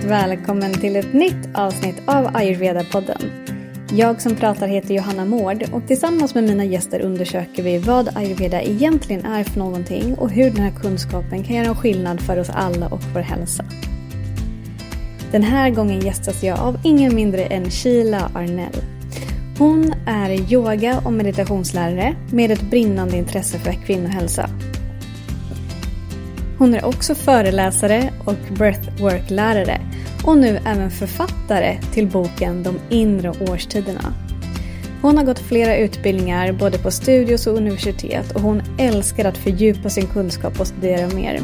varmt välkommen till ett nytt avsnitt av Ayurveda-podden. Jag som pratar heter Johanna Mård och tillsammans med mina gäster undersöker vi vad ayurveda egentligen är för någonting och hur den här kunskapen kan göra en skillnad för oss alla och vår hälsa. Den här gången gästas jag av ingen mindre än Sheila Arnell. Hon är yoga och meditationslärare med ett brinnande intresse för kvinnohälsa. Hon är också föreläsare och breathwork-lärare och nu även författare till boken De inre årstiderna. Hon har gått flera utbildningar både på studios och universitet och hon älskar att fördjupa sin kunskap och studera mer.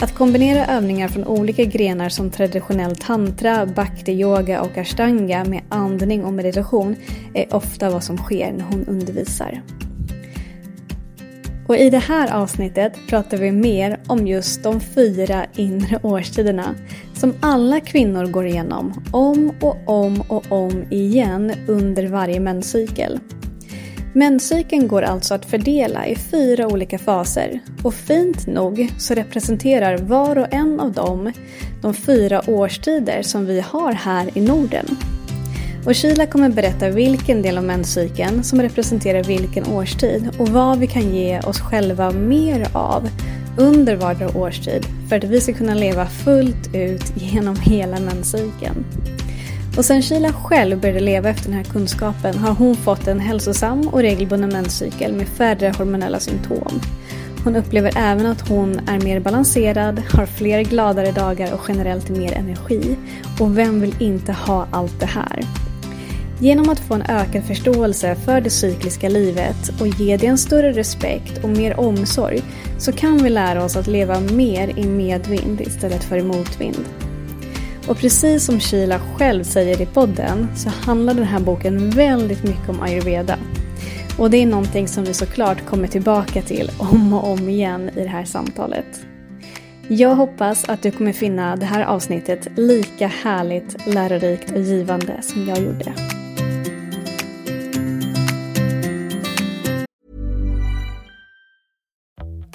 Att kombinera övningar från olika grenar som traditionell tantra, bhakti-yoga och ashtanga med andning och meditation är ofta vad som sker när hon undervisar. Och i det här avsnittet pratar vi mer om just de fyra inre årstiderna som alla kvinnor går igenom om och om och om igen under varje menscykel. Menscykeln går alltså att fördela i fyra olika faser och fint nog så representerar var och en av dem de fyra årstider som vi har här i Norden. Och Sheila kommer berätta vilken del av menscykeln som representerar vilken årstid och vad vi kan ge oss själva mer av under vardera årstid för att vi ska kunna leva fullt ut genom hela menscykeln. Och sen Sheila själv började leva efter den här kunskapen har hon fått en hälsosam och regelbunden menscykel med färre hormonella symptom. Hon upplever även att hon är mer balanserad, har fler gladare dagar och generellt mer energi. Och vem vill inte ha allt det här? Genom att få en ökad förståelse för det cykliska livet och ge det en större respekt och mer omsorg så kan vi lära oss att leva mer i medvind istället för i motvind. Och precis som Sheila själv säger i podden så handlar den här boken väldigt mycket om ayurveda. Och det är någonting som vi såklart kommer tillbaka till om och om igen i det här samtalet. Jag hoppas att du kommer finna det här avsnittet lika härligt, lärorikt och givande som jag gjorde.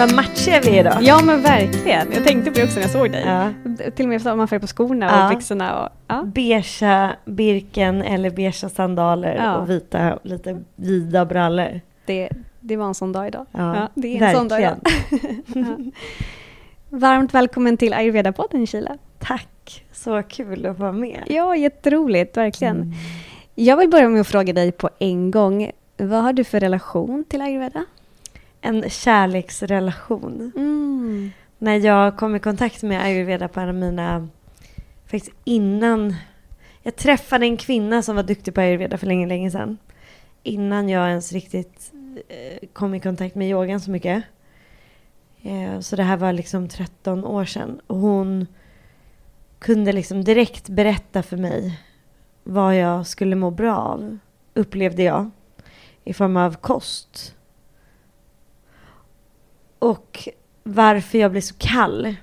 Vad matchiga vi är idag. Ja men verkligen. Jag tänkte på det också när jag såg dig. Ja. Till och med samma färg på skorna Ja. och byxorna. Och, ja. Beigea birken eller beigea sandaler Ja. och vita, lite vida brallor. det, det var en sån dag idag. Ja, det är en sån dag idag. ja. Varmt välkommen till Ayurveda-podden Kila. Tack, så kul att vara med. Ja, jätteroligt, verkligen. Mm. Jag vill börja med att fråga dig på en gång. Vad har du för relation till ayurveda? En kärleksrelation. Mm. När jag kom i kontakt med ayurveda på en av mina, faktiskt innan, jag träffade en kvinna som var duktig på ayurveda för länge, länge sedan. Innan jag ens riktigt eh, kom i kontakt med yogan så mycket. Eh, Så det här var liksom 13 år sedan. Och hon kunde liksom direkt berätta för mig vad jag skulle må bra av, upplevde jag. I form av kost. Och varför jag blir så kall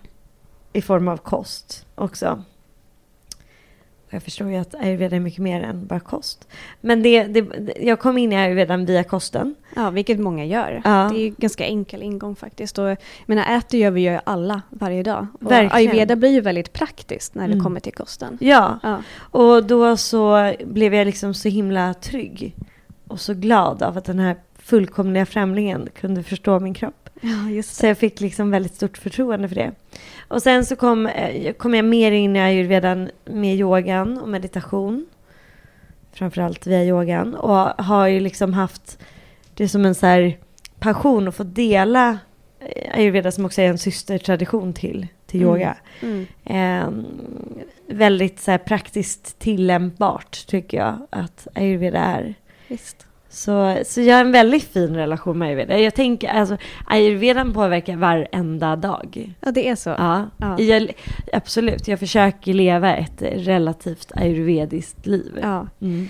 i form av kost också. Jag förstår ju att ayurveda är mycket mer än bara kost. Men det, det, jag kom in i ayurvedan via kosten. Ja, vilket många gör. Ja. Det är ju ganska enkel ingång faktiskt. Och, jag menar, äter gör vi ju alla varje dag. Och Verkligen. ayurveda blir ju väldigt praktiskt när det Mm. kommer till kosten. Ja, Ja. och då så blev jag liksom så himla trygg och så glad av att den här fullkomliga främlingen kunde förstå min kropp. ja, Så jag fick liksom väldigt stort förtroende för det. Och sen så kom, eh, kom jag mer in i ayurvedan med yogan och meditation. Framförallt via yogan. Och har ju liksom haft det som en så här passion att få dela eh, ayurveda som också är en systertradition till, till Mm. yoga. Mm. Eh, väldigt så här, praktiskt tillämpbart tycker jag att ayurveda är. Visst. Så, så jag har en väldigt fin relation med ayurveda. Jag tänker, alltså ayurvedan påverkar varenda dag. Ja, det är så. Ja, Ja. Jag, absolut. Jag försöker leva ett relativt ayurvediskt liv. Ja, Mm.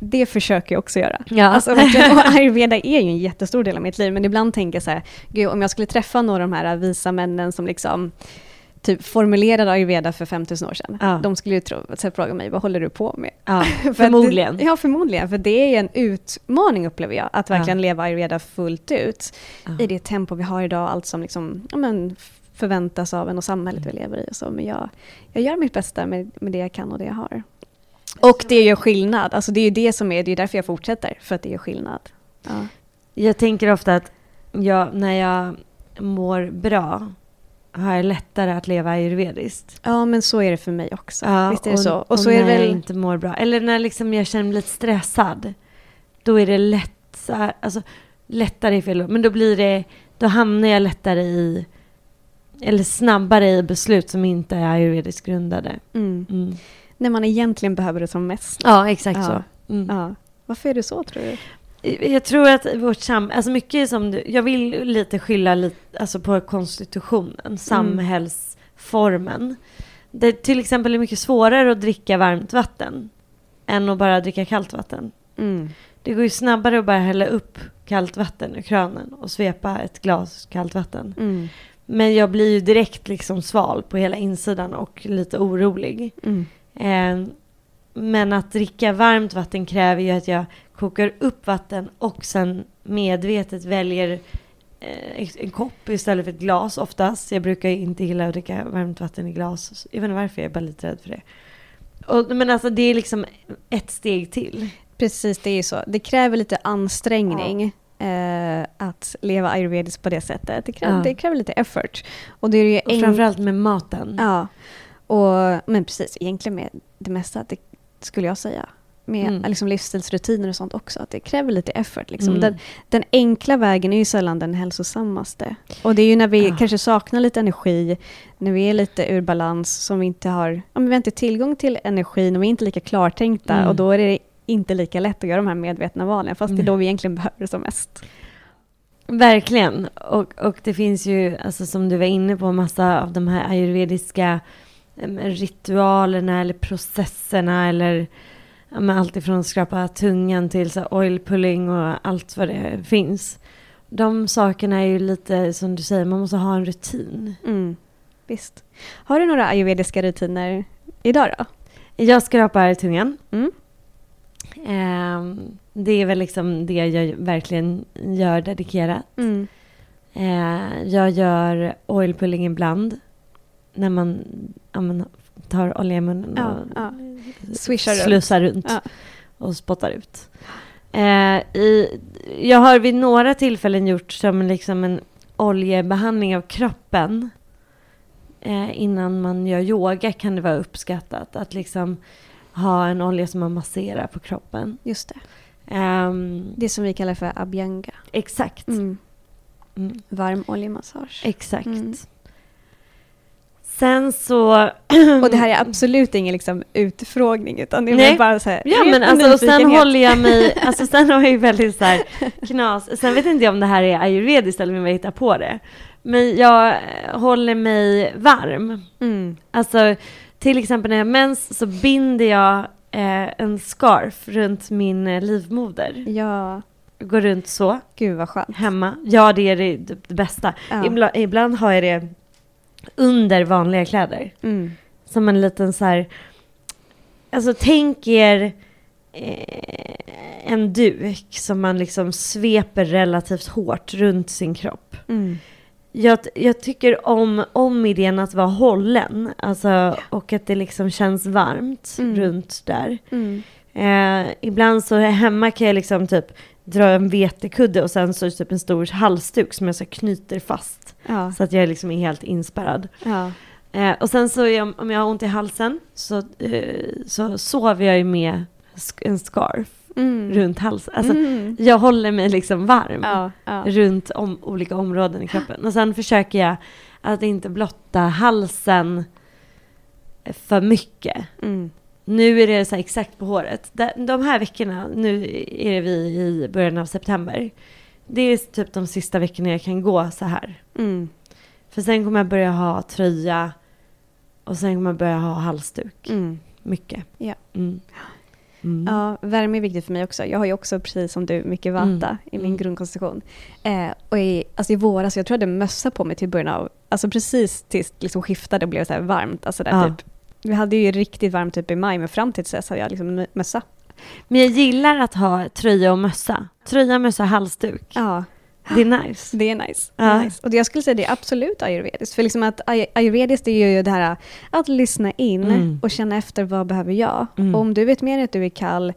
det försöker jag också göra. Ja. Alltså, och ayurveda är ju en jättestor del av mitt liv, men ibland tänker jag så här, gud, om jag skulle träffa några av de här visa männen som liksom typ formulerade ayurveda för 5000 år sedan, Ja. de skulle ju tro, så fråga mig, vad håller du på med? Ja, förmodligen. Det, ja, förmodligen. För det är en utmaning upplever jag, att verkligen Ja. leva ayurveda fullt ut. I det tempo vi har idag, allt som liksom, ja, men, förväntas av en och samhället Mm. vi lever i. Och så. Men jag, jag gör mitt bästa med, med det jag kan och det jag har. Och det gör skillnad. Alltså det är ju det som är, det är därför jag fortsätter, för att det gör skillnad. Ja. Jag tänker ofta att jag, när jag mår bra har jag lättare att leva ayurvediskt. ja, men så är det för mig också. Visst är det och, så? Och, och så när är det jag väl... inte mår bra. Eller när liksom jag känner mig lite stressad. Då är det lätt, så här, alltså, lättare i fel Men då blir det, då hamnar jag lättare i, eller snabbare i beslut som inte är ayurvediskt grundade. Mm. Mm. När man egentligen behöver det som mest. Ja, exakt Ja. så. Mm. Ja. Varför är det så tror du? Jag tror att vårt sam... Alltså mycket som du... Jag vill lite skylla lite, alltså på konstitutionen, samhällsformen. Det till exempel är mycket svårare att dricka varmt vatten än att bara dricka kallt vatten. Mm. Det går ju snabbare att bara hälla upp kallt vatten ur kranen och svepa ett glas kallt vatten. Mm. Men jag blir ju direkt liksom sval på hela insidan och lite orolig. Mm. Eh, men att dricka varmt vatten kräver ju att jag kokar upp vatten och sen medvetet väljer eh, en kopp istället för ett glas oftast. Jag brukar inte gilla att dricka varmt vatten i glas. Jag vet inte varför, jag är bara lite rädd för det. Och, men alltså det är liksom ett steg till. Precis, det är ju så. Det kräver lite ansträngning eh, att leva ayurvediskt på det sättet. Det kräver, Ja. det kräver lite effort. Och det är ju Och framförallt med maten. Ja, och, men precis, egentligen med det mesta, det skulle jag säga. Med Mm. liksom livsstilsrutiner och sånt också, att det kräver lite effort. Liksom. Mm. Den, den enkla vägen är ju sällan den hälsosammaste. Och det är ju när vi Ja. kanske saknar lite energi, när vi är lite ur balans, som vi inte har, ja, vi har inte tillgång till energin och vi är inte lika klartänkta Mm. och då är det inte lika lätt att göra de här medvetna valen, fast det är Nej. då vi egentligen behöver det som mest. Verkligen. Och, och det finns ju, alltså, som du var inne på, massa av de här ayurvediska ritualerna eller processerna eller ja, allt ifrån att skrapa tungan till så oil pulling och allt vad det finns. De sakerna är ju lite som du säger, man måste ha en rutin. Mm. Visst. Har du några ayurvediska rutiner idag då? Jag skrapar tungan. Mm. Ehm, det är väl liksom det jag verkligen gör dedikerat. Mm. Eh, jag gör oil pulling ibland. När man, ja, men, tar olja i munnen Ja, och ja. Swishar runt. slussar runt Ja. och spottar ut. Eh, i, jag har vid några tillfällen gjort som liksom en oljebehandling av kroppen. Eh, innan man gör yoga kan det vara uppskattat att liksom ha en olja som man masserar på kroppen. Just det. Ehm, Det som vi kallar för abhyanga. exakt. Mm. Mm. Varm oljemassage. Exakt. Mm. Sen så... Och det här är absolut ingen liksom, utfrågning utan det är bara så här, Ja men alltså och sen håller jag mig, alltså sen har jag ju väldigt så här knas, sen vet inte jag om det här är ayurvediskt eller om jag hittar på det. Men jag eh, håller mig varm. Mm. Alltså till exempel när jag har mens så binder jag eh, en scarf runt min eh, livmoder. Ja, Går runt så, gud vad skönt. hemma. Ja det är det, det bästa. Ja. Ibland, ibland har jag det under vanliga kläder. Mm. Som en liten så här... Alltså tänk er eh, en duk som man liksom sveper relativt hårt runt sin kropp. Mm. Jag, jag tycker om, om idén att vara hållen. Alltså, och att det liksom känns varmt Mm. runt där. Mm. Eh, ibland så hemma kan jag liksom typ dra en vetekudde och sen så typ en stor halsduk som jag så knyter fast. Ja. Så att jag liksom är helt inspärrad. Ja. Eh, och sen så är jag, om jag har ont i halsen så, eh, så sover jag ju med en scarf Mm. runt halsen. Alltså, mm. Jag håller mig liksom varm Ja, ja. runt om, olika områden i kroppen. Och sen försöker jag att inte blotta halsen för mycket. Mm. Nu är det så exakt på håret. De, här veckorna, nu är vi i början av september. Det är typ de sista veckorna jag kan gå så här. Mm. För sen kommer jag börja ha tröja och sen kommer jag börja ha halsduk. Mm. Mycket. Ja. Mm. Mm. Ja, värme är viktigt för mig också. Jag har ju också, precis som du, mycket vata Mm. i min Mm. grundkonstitution. Eh, och i, alltså i våras, jag tror jag hade mössa på mig till början av, alltså precis tills det liksom skiftade och blev så varmt. Alltså där Ja. typ, vi hade ju riktigt varmt typ i maj, men fram till dess hade jag liksom mö- mössa. Men jag gillar att ha tröja och mössa. Tröja, mössa, halsduk. Ja, Det är nice. det är nice. Det är Ja. nice. Och jag skulle säga det är absolut ayurvediskt. För liksom att ay- ayurvediskt är ju det här att lyssna in Mm. och känna efter vad behöver jag. Mm. Och om du vet mer att du är kall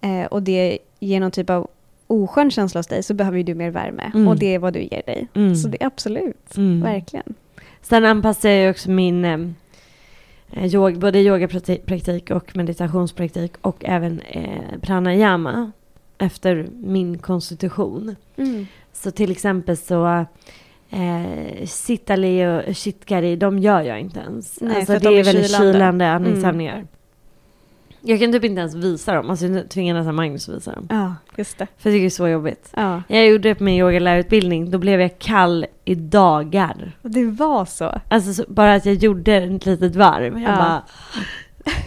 eh, och det ger någon typ av oskön känsla hos dig så behöver du mer värme. Mm. Och det är vad du ger dig. Mm. Så det är absolut, Mm. verkligen. Sen anpassar jag ju också min eh, både yogapraktik och meditationspraktik och även eh, pranayama efter min konstitution. Så till exempel så eh, Sittali och Shitkari, de gör jag inte ens. Nej, alltså det de är är väldigt kylande. kylande Mm. Jag kan typ inte ens visa dem, alltså jag tvingar nästan Magnus att visa dem. Ja, just det. För jag tycker det är så jobbigt. Ja. Jag gjorde det på min yogalärarutbildning, då blev jag kall i dagar. Det var så. Alltså så, bara att jag gjorde ett litet varv. Jag Ja. bara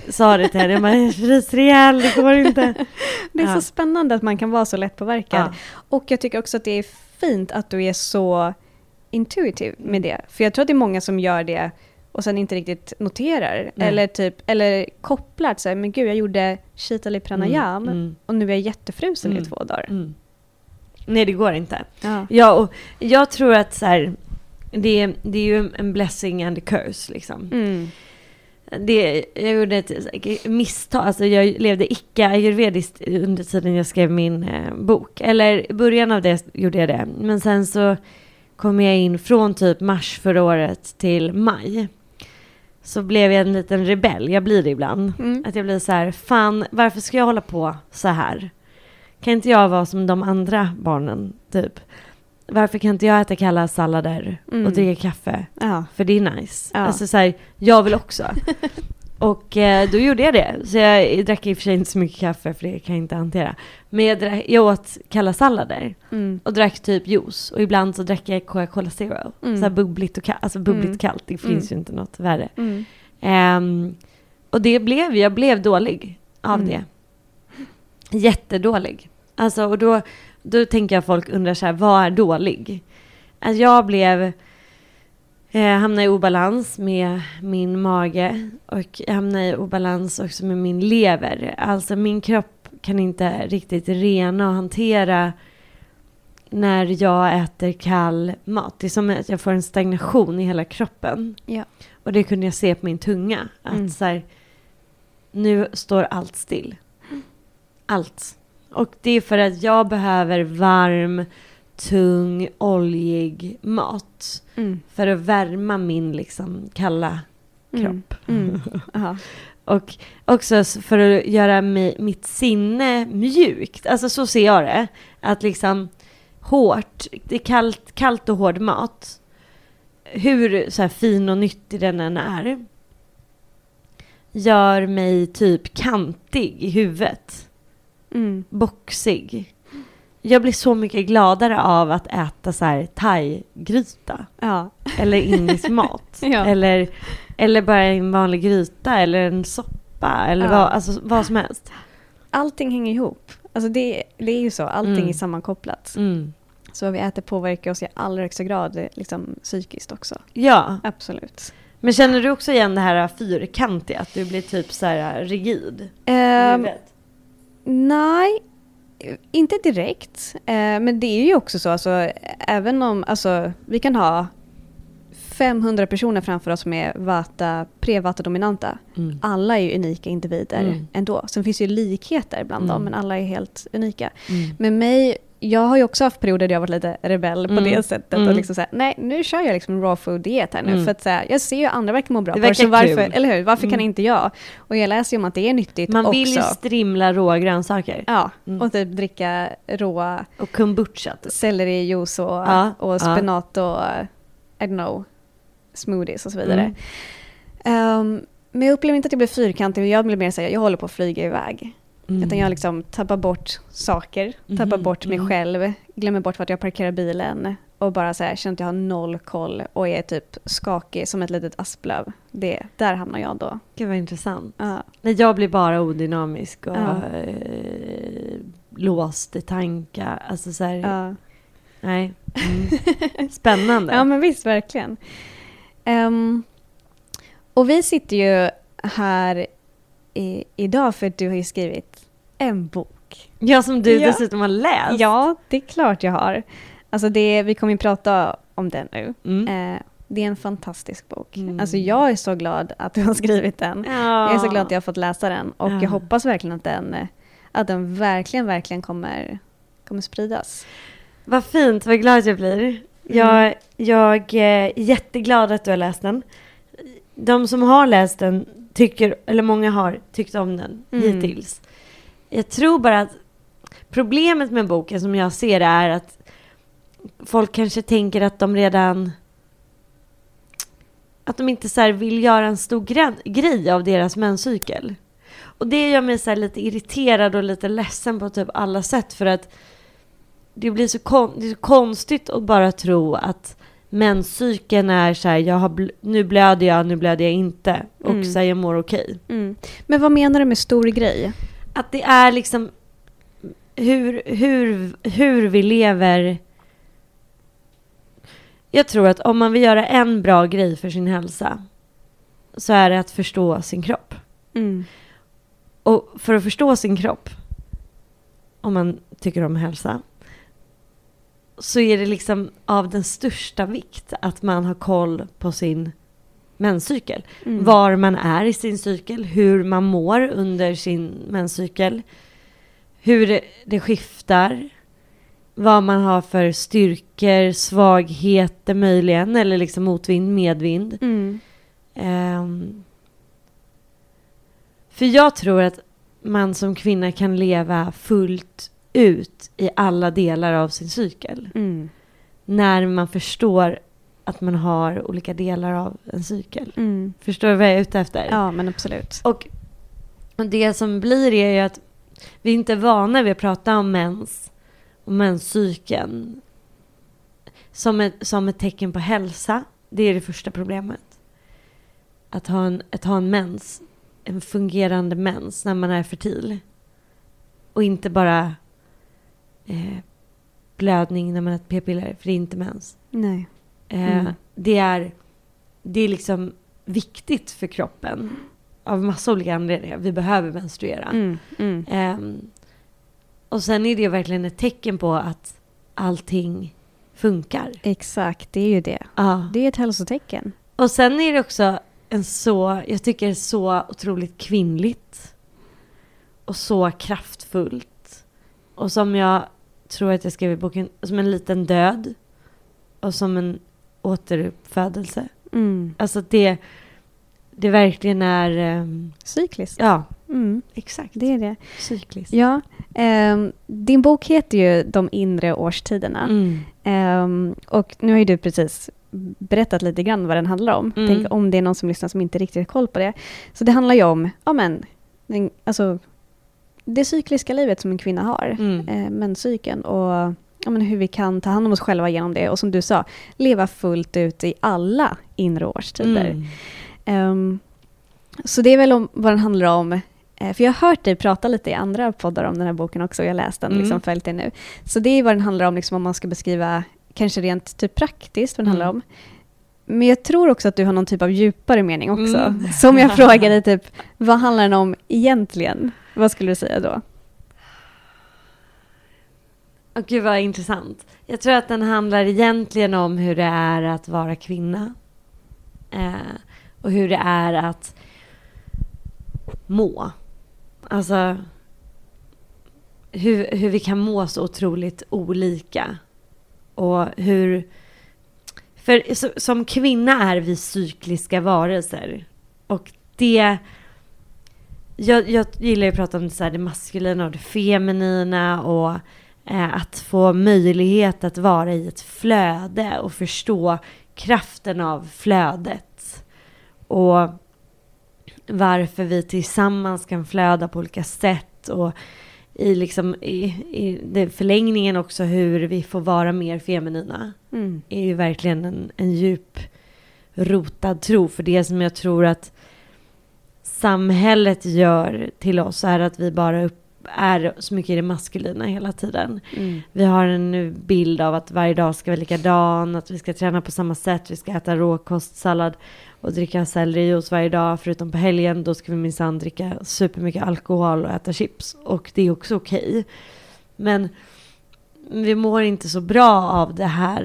sa det till henne, jag bara, jag fryser ihjäl, det går inte. Det är Ja. så spännande att man kan vara så lättpåverkad. Ja. Och jag tycker också att det är fint att du är så intuitiv med det. För jag tror att det är många som gör det och sen inte riktigt noterar. Eller, typ, eller kopplar att säga, men gud jag gjorde Shitali pranayam Mm, mm, och nu är jag jättefrusen Mm. i två dagar. mm. Nej, det går inte. Ja. Ja, och jag tror att så här, det, är- det är ju en blessing and a curse liksom. Mm. Det, jag gjorde ett misstag, alltså jag levde icke-ayurvediskt under tiden jag skrev min eh, bok. Eller i början av det gjorde jag det. Men sen så kom jag in från typ mars förra året till maj. Så blev jag en liten rebell, jag blir det ibland. Mm. Att jag blir så här, fan varför ska jag hålla på så här? Kan inte jag vara som de andra barnen, typ? Varför kan inte jag äta kalla sallader Mm. och dricka kaffe? Ja. För det är nice. Ja. Alltså så här, jag vill också. och eh, då gjorde jag det. Så jag drack i och för sig inte så mycket kaffe för det kan jag inte hantera. Men jag, drack, jag åt kalla sallader Mm. och drack typ juice. Och ibland så drack jag Coca-Cola Zero. Mm. Så här bubbligt och kallt. Alltså bubbligt Mm. kallt, det Mm. finns ju inte något värre. Mm. Ehm, och det blev, jag blev dålig av Mm. det. Jättedålig. Alltså och då, då tänker jag folk undrar så här, vad är dålig? Alltså jag blev, eh, hamnade i obalans med min mage och jag hamnade i obalans också med min lever. Alltså min kropp kan inte riktigt rena och hantera när jag äter kall mat. Det är som att jag får en stagnation i hela kroppen. Ja. Och det kunde jag se på min tunga. Att Mm. så här, nu står allt still. Allt. Och det är för att jag behöver varm, tung, oljig mat. Mm. För att värma min liksom kalla Mm. kropp. Mm. Ja. Och också för att göra mig, mitt sinne mjukt. Alltså så ser jag det. Att liksom hårt, det är kallt, kallt och hård mat. Hur så fin och nyttig den än är. Gör mig typ kantig i huvudet. Mm. Boxig. Jag blir så mycket gladare av att äta så här thai-gryta. Ja. Eller indisk mat. Ja. Eller, eller bara en vanlig gryta eller en soppa. Eller Ja. vad, alltså, vad som helst. Allting hänger ihop. Alltså det, det är ju så, allting Mm. är sammankopplat. Mm. Så vad vi äter påverkar oss i allra högsta grad liksom, psykiskt också. Ja, Absolut. men känner du också igen det här fyrkantiga? Att du blir typ så här rigid? huvudet? nej, inte direkt. Eh, men det är ju också så, alltså, även om alltså, vi kan ha 500 personer framför oss som är vata, pre-vata-dominanta. Mm. Alla är ju unika individer Mm. ändå. Sen finns det ju likheter bland dem, Mm. men alla är helt unika. Mm. Men mig, jag har ju också haft perioder där jag varit lite rebell på Mm. det sättet. Mm. Och liksom så här, nej, nu kör jag liksom raw food-diet här nu. Mm. För att så här, jag ser ju andra verkar må bra Det på det, verkar så varför, kul. eller hur? Varför kan Mm. inte jag? Och jag läser ju om att det är nyttigt Man också. vill ju strimla råa grönsaker. Ja, Mm. och typ dricka råa Och kombucha. Typ. sellerijuice och, Ja, och ja. spenat och I don't know, smoothies och så vidare. Mm. Ehm, Men jag upplever inte att jag blir fyrkantig, jag blir mer såhär, jag håller på att flyga iväg. Mm. Utan jag liksom tappar bort saker, tappar Mhm, bort mig mhm. själv, glömmer bort vart jag parkerar bilen och bara så här, känner att jag har noll koll och är typ skakig som ett litet asplöv. Det, där hamnar jag då. Gud vad intressant. Ja. Nej, jag blir bara odynamisk och Ja. eh, låst i tankar. Alltså så här, Ja. nej. Mm. Spännande. ja, men visst, verkligen. Ehm, och vi sitter ju här i, idag för att du har ju skrivit en bok. Ja, som du Ja. dessutom har läst. Ja, det är klart jag har. Alltså det, vi kommer ju prata om den nu. Mm. Eh, det är en fantastisk bok. Mm. Alltså jag är så glad att du har skrivit den. Jag är så glad att jag har fått läsa den och Ja. jag hoppas verkligen att den, eh, att den verkligen, verkligen kommer, kommer spridas. Vad fint, vad glad jag blir. Jag, jag är jätteglad att du har läst den. De som har läst den tycker, eller många har tyckt om den Mm. hittills. Jag tror bara att problemet med boken som jag ser är att folk kanske tänker att de redan att de inte så vill göra en stor gre- grej av deras menscykel. Och det gör mig så lite irriterad och lite ledsen på typ alla sätt för att det blir så, kon- det så konstigt att bara tro att menscykeln är så här, jag har bl- nu blöder jag, nu blöder jag inte och Mm. så här, jag mår okej. Mm. Men vad menar du med stor grej? Att det är liksom hur, hur, hur vi lever. Jag tror att om man vill göra en bra grej för sin hälsa så är det att förstå sin kropp. Mm. Och för att förstå sin kropp, om man tycker om hälsa, så är det liksom av den största vikt att man har koll på sin menscykel. Mm. Var man är i sin cykel, hur man mår under sin menscykel, hur det, det skiftar, vad man har för styrkor, svagheter möjligen, eller liksom motvind, medvind. Mm. Ehm, för jag tror att man som kvinna kan leva fullt ut i alla delar av sin cykel. Mm. När man förstår att man har olika delar av en cykel. Mm. Förstår du vad jag är ute efter? Ja, men absolut. Och det som blir är ju att vi inte är vana vid att prata om mens och menscykeln som ett, som ett tecken på hälsa. Det är det första problemet. Att ha en, att ha en mens, en fungerande mens när man är fertil. Och inte bara eh, blödning när man äter p-piller, för det är inte mens. Nej. Eh, Mm. det, är, det är liksom viktigt för kroppen av massa olika anledningar. Vi behöver menstruera. Mm. Mm. Ehm, och sen är det verkligen ett tecken på att allting funkar. Exakt, det är ju det. Ja. Det är ett hälsotecken. Och sen är det också en så, jag tycker så otroligt kvinnligt. Och så kraftfullt. Och som jag tror att jag skrev i boken, som en liten död. Och som en återuppfödelse. Mm. Alltså det, det verkligen är, ehm, Cykliskt. ja, Mm. exakt. Det är det. Cykliskt. Ja, ehm, din bok heter ju De inre årstiderna. Mm. Ehm, och nu har ju du precis berättat lite grann vad den handlar om. Mm. Tänk om det är någon som lyssnar som inte riktigt har koll på det. Så det handlar ju om, ja men, alltså, det cykliska livet som en kvinna har. Mm. Eh, menscykeln och ja, men hur vi kan ta hand om oss själva genom det. Och som du sa, leva fullt ut i alla inre årstider. Mm. Ehm, så det är väl om, vad den handlar om. Eh, för jag har hört dig prata lite i andra poddar om den här boken också. Jag har läst den, Mm. liksom, följt den nu. Så det är vad den handlar om, liksom, om man ska beskriva kanske rent typ praktiskt vad den Mm. handlar om. Men jag tror också att du har någon typ av djupare mening också. Mm. Som jag frågade, typ, vad handlar den om egentligen? Vad skulle du säga då? Oh, gud vad intressant. Jag tror att den handlar egentligen om hur det är att vara kvinna. Eh, och hur det är att må. Alltså hur, hur vi kan må så otroligt olika. Och hur... För så, som kvinna är vi cykliska varelser. Och det... Jag, jag gillar ju att prata om det, så här, det maskulina och det feminina och att få möjlighet att vara i ett flöde och förstå kraften av flödet. Och varför vi tillsammans kan flöda på olika sätt och i, liksom, i, i förlängningen också hur vi får vara mer feminina. Mm. är ju verkligen en, en djup rotad tro. För det som jag tror att samhället gör till oss är att vi bara upp, är så mycket i det maskulina hela tiden. Mm. Vi har en bild av att varje dag ska vara likadan, att vi ska träna på samma sätt, vi ska äta råkostsallad och dricka sellerijuice varje dag, förutom på helgen, då ska vi minsann dricka supermycket alkohol och äta chips. Och det är också okej. Men vi mår inte så bra av det här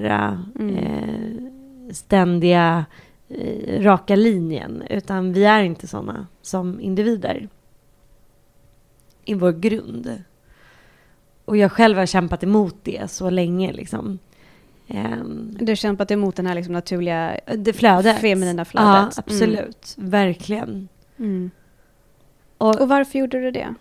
Mm. eh, ständiga eh, raka linjen, utan vi är inte sådana som individer i vår grund. Och jag själv har kämpat emot det så länge liksom. Ehm, Du har kämpat emot den här liksom naturliga det flödet. feminina Ja, flödet. absolut. Verkligen. Mm. Och, Och varför gjorde du det?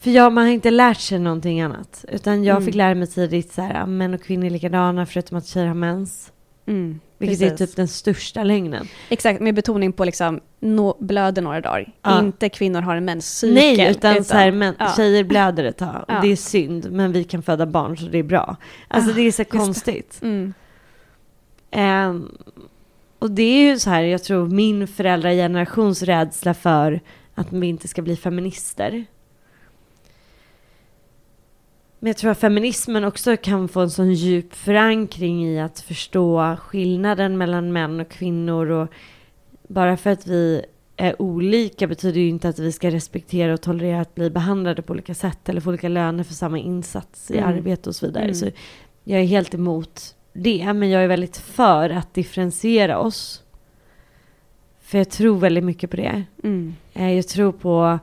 för jag, man har inte lärt sig någonting annat. Utan jag Mm. fick lära mig tidigt så här, ja, män och kvinnor är likadana förutom att tjejer har mens. Mm. Vilket är Precis. typ den största lögnen. Exakt, med betoning på liksom nå, blöder några dagar. Ja. Inte kvinnor har en menscykel. Nej, utan, så här, men, ja. tjejer blöder ett tag. Ja. det är synd, men vi kan föda barn så det är bra. Alltså Ah, det är så konstigt. Mm. Ehm, och det är ju så här, jag tror min föräldragenerations rädsla för att vi inte ska bli feminister. Men jag tror att feminismen också kan få en sån djup förankring i att förstå skillnaden mellan män och kvinnor. Och bara för att vi är olika betyder ju inte att vi ska respektera och tolerera att bli behandlade på olika sätt eller få olika löner för samma insats i Mm. arbete och så vidare. Mm. Så jag är helt emot det, men jag är väldigt för att differentiera oss. För jag tror väldigt mycket på det. Mm. Eh, Jag tror på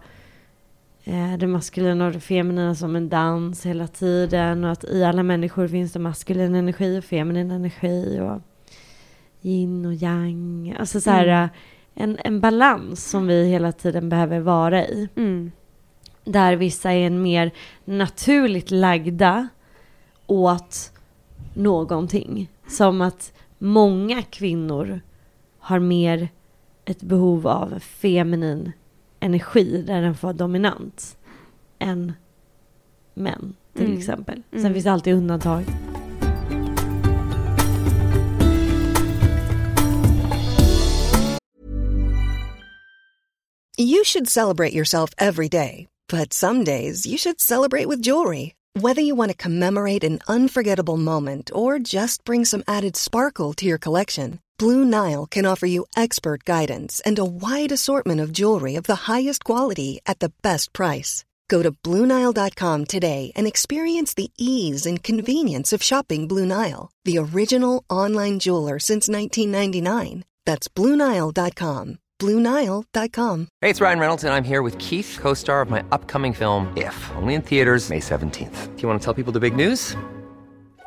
eh, det maskulina och det feminina som en dans hela tiden och att i alla människor finns det maskulin energi och feminin energi och yin och yang. Alltså så här, Mm. eh, en, en balans som vi hela tiden behöver vara i. Mm. Där vissa är en mer naturligt lagda åt någonting. Som att många kvinnor har mer ett behov av feminin energi där den får vara dominant än män till Mm. exempel. Sen Mm. finns det alltid undantag. You should celebrate yourself every day, but some days you should celebrate with jewelry. Whether you want to commemorate an unforgettable moment or just bring some added sparkle to your collection, Blue Nile can offer you expert guidance and a wide assortment of jewelry of the highest quality at the best price. Go to BlueNile.com today and experience the ease and convenience of shopping Blue Nile, the original online jeweler since 1999. That's BlueNile.com. BlueNile.com. Hey, it's Ryan Reynolds, and I'm here with Keith, co star of my upcoming film, If, only in theaters, May 17th. Do you want to tell people the big news?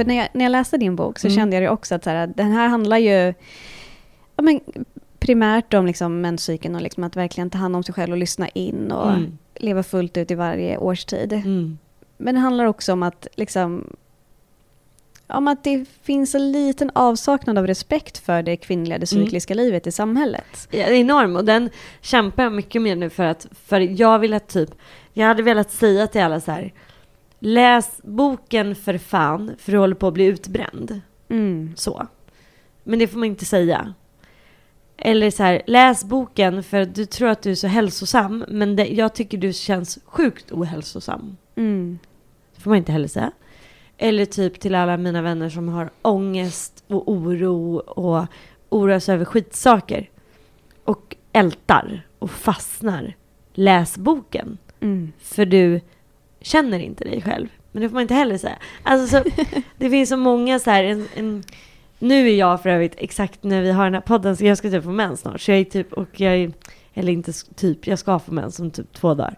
För när jag, när jag läste din bok så Mm. kände jag ju också att så här, den här handlar ju ja, men, primärt om liksom, menscykeln och liksom att verkligen ta hand om sig själv och lyssna in och Mm. leva fullt ut i varje årstid. Mm. Men det handlar också om att liksom om att det finns en liten avsaknad av respekt för det kvinnliga, det Mm. cykliska livet i samhället. Ja, det är enorm och den kämpar jag mycket med nu för att för jag vill att typ, jag hade velat säga till alla så här, läs boken för fan för du håller på att bli utbränd. Mm. Så. Men det får man inte säga. Eller så här, läs boken för du tror att du är så hälsosam men det, jag tycker du känns sjukt ohälsosam. Mm. Det får man inte heller säga. Eller typ till alla mina vänner som har ångest och oro och oroar sig över skitsaker. Och ältar och fastnar. Läs boken. Mm. För du känner inte dig själv. Men det får man inte heller säga. Alltså, så, det finns så många så här... En, en, nu är jag för övrigt exakt när vi har den här podden så jag ska typ få mens snart. Så jag är typ, och jag är eller inte typ, jag ska få mens om typ två dagar.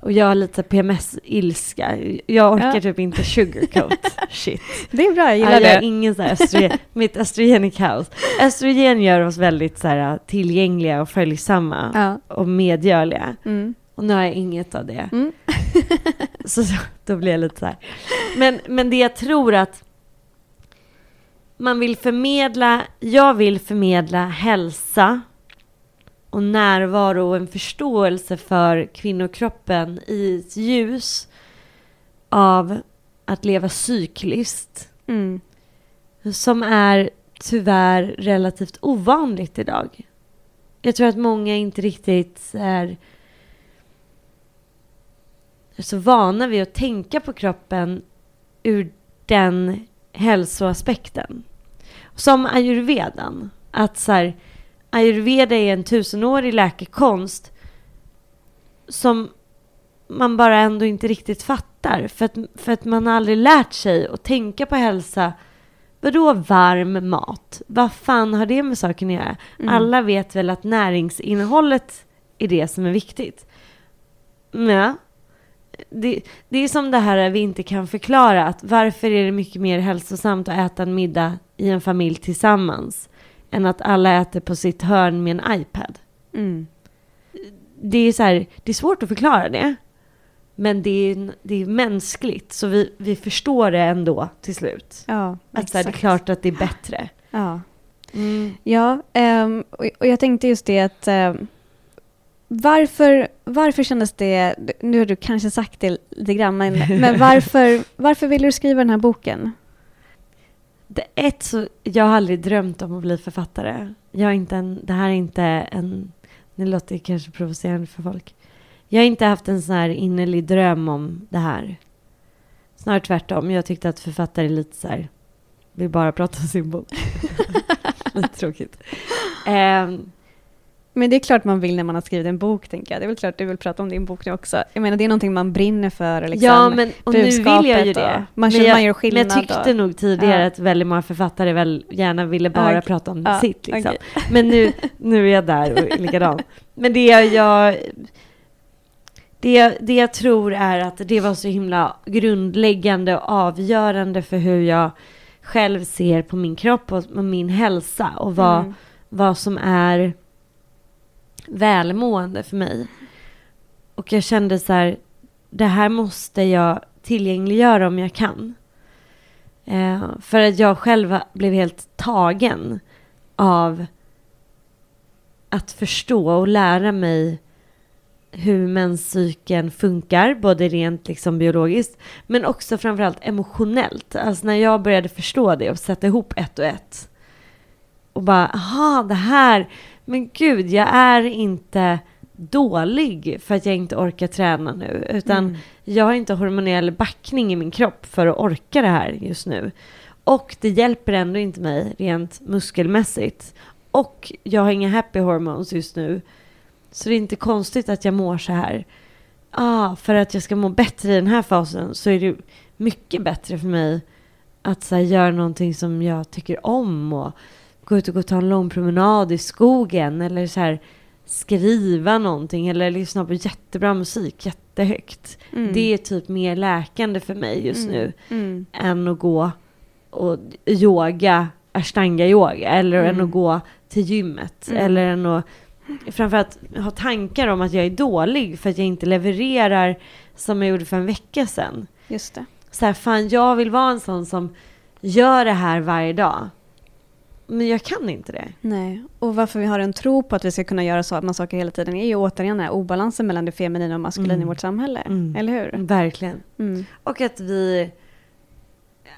Och jag har lite PMS-ilska. Jag orkar Ja. typ inte sugarcoat shit. Det är bra, jag Ja, gillar jag det. har ingen så här östrogen, mitt östrogen är kaos. Östrogen gör oss väldigt så här, tillgängliga och följsamma Ja. och medgörliga. Mm. Och nu har jag inget av det. Mm. Så, så då blir jag lite så här. Men, men det jag tror att man vill förmedla, jag vill förmedla hälsa och närvaro och en förståelse för kvinnokroppen i ett ljus av att leva cykliskt Mm. som är tyvärr relativt ovanligt idag. Jag tror att många inte riktigt är så vana vid att tänka på kroppen ur den hälsoaspekten. Som ayurvedan. Att så här, ayurveda är en tusenårig läkekonst som man bara ändå inte riktigt fattar. För att, för att man har aldrig lärt sig att tänka på hälsa Vadå varm mat? Vad fan har det med saken att göra? Alla vet väl att näringsinnehållet är det som är viktigt. Men det, det är som det här vi inte kan förklara. Att varför är det mycket mer hälsosamt att äta en middag i en familj tillsammans än att alla äter på sitt hörn med en iPad? Mm. Det är, så här, det är svårt att förklara det. Men det är, det är mänskligt, så vi, vi förstår det ändå till slut. Ja, Att så här, det är klart att det är bättre. Ja. Mm. Ja, ehm, och, jag tänkte just det att ehm, varför, varför kändes det, nu har du kanske sagt det lite grann, men, men varför, varför ville du skriva den här boken? Det, ett, så, jag har aldrig drömt om att bli författare. Jag inte en, det här är inte en... Det låter kanske provocerande för folk. Jag har inte haft en sån här innerlig dröm om det här. Snarare tvärtom. Jag tyckte att författare är lite så här... Vill bara prata om sin bok. lite tråkigt. Ehm, Men det är klart man vill när man har skrivit en bok, tänker jag. Det är väl klart du vill prata om din bok nu också. Jag menar, det är någonting man brinner för. Liksom. ja, men och nu vill jag ju det. man men, känner- jag, man gör men skillnad jag tyckte och- nog tidigare Ja. att väldigt många författare väl gärna ville bara Ja, prata om ja, sitt. Liksom. okej. Men nu, nu är jag där och likadan. Men det jag, det, det jag tror är att det var så himla grundläggande och avgörande för hur jag själv ser på min kropp och och min hälsa och vad, Mm. vad som är välmående för mig. Och jag kände så här, det här måste jag tillgängliggöra om jag kan. Eh, för att jag själv blev helt tagen av att förstå och lära mig hur menscykeln funkar, både rent liksom biologiskt, men också framförallt emotionellt. Alltså när jag började förstå det och sätta ihop ett och ett. Och bara, aha, det här, men gud, jag är inte dålig för att jag inte orkar träna nu, utan jag har inte hormonell backning i min kropp för att orka det här just nu. Och det hjälper ändå inte mig rent muskelmässigt. Och jag har inga happy hormones just nu. Så det är inte konstigt att jag mår så här. Ah, för att jag ska må bättre i den här fasen så är det mycket bättre för mig att så här, göra någonting som jag tycker om och gå ut och gå och ta en lång promenad i skogen eller så här skriva någonting eller lyssna på jättebra musik jättehögt. Mm. Det är typ mer läkande för mig just Mm. nu Mm. än att gå och yoga, ashtanga yoga eller Mm. än att gå till gymmet Mm. eller än att framförallt ha tankar om att jag är dålig för att jag inte levererar som jag gjorde för en vecka sedan. Just det. Så här, fan jag vill vara en sån som gör det här varje dag. Men jag kan inte det. Nej, och varför vi har en tro på att vi ska kunna göra samma saker hela tiden är ju återigen den här obalansen mellan det feminina och maskulina Mm. i vårt samhälle. Mm. Eller hur? Verkligen. Mm. Och att vi...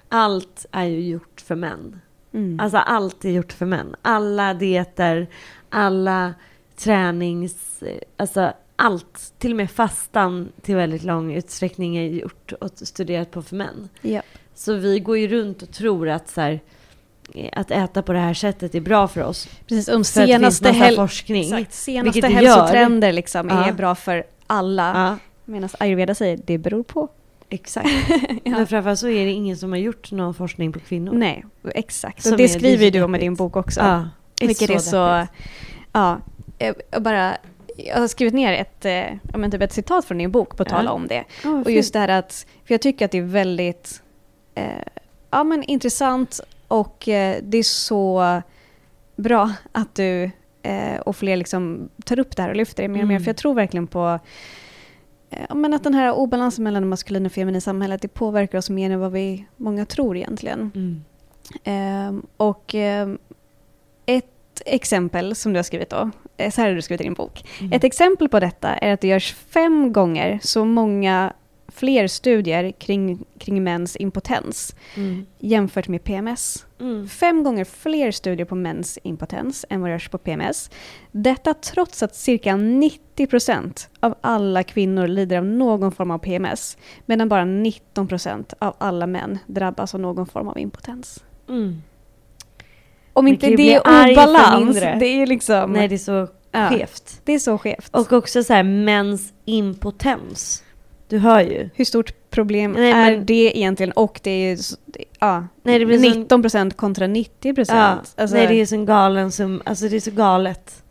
Allt är ju gjort för män. Mm. Alltså allt är gjort för män. Alla dieter, alla tränings... Alltså allt, till och med fastan till väldigt lång utsträckning är gjort och studerat på för män. Japp. Så vi går ju runt och tror att så här, att äta på det här sättet är bra för oss. Precis, om För senaste, häl- forskning. exakt, senaste hälsotrender liksom är Ja. bra för alla. Ja, Medan ayurveda säger det beror på. exakt. Men framförallt så är det ingen som har gjort någon forskning på kvinnor. Nej, exakt. Och det är skriver du om i din bok också. Ja, Vilket är så... deppigt. Ja, jag jag bara... jag har skrivit ner ett, eh, ja, men typ ett citat från din bok på att Ja. tala om det. Oh, Och just det här att, för jag tycker att det är väldigt eh, ja, men intressant och eh, det är så bra att du eh, och fler liksom tar upp det här och lyfter det mer och mer. Mm. För jag tror verkligen på eh, men att den här obalansen mellan det maskulina och feminina samhället, det påverkar oss mer än vad vi många tror egentligen. Mm. Ehm, och ehm, ett exempel som du har skrivit då, eh, så här har du skrivit i din bok. Mm. Ett exempel på detta är att det görs fem gånger så många fler studier kring, kring mäns impotens Mm. jämfört med PMS. Mm. Fem gånger fler studier på mäns impotens än vad det görs på PMS. Detta trots att cirka 90% av alla kvinnor lider av någon form av PMS, medan bara 19% av alla män drabbas av någon form av impotens. Mm. Om inte det är obalans, det är liksom... Nej, det är så Ja. skevt. det är så skevt. Och också så här mäns impotens. Du hör ju. Hur stort problem Nej, är men- det egentligen? Och det är ju... Ja, Nej, det blir sån- 19% kontra 90%. Ja, Alltså, nej det är så en galen sum, alltså det är så galet.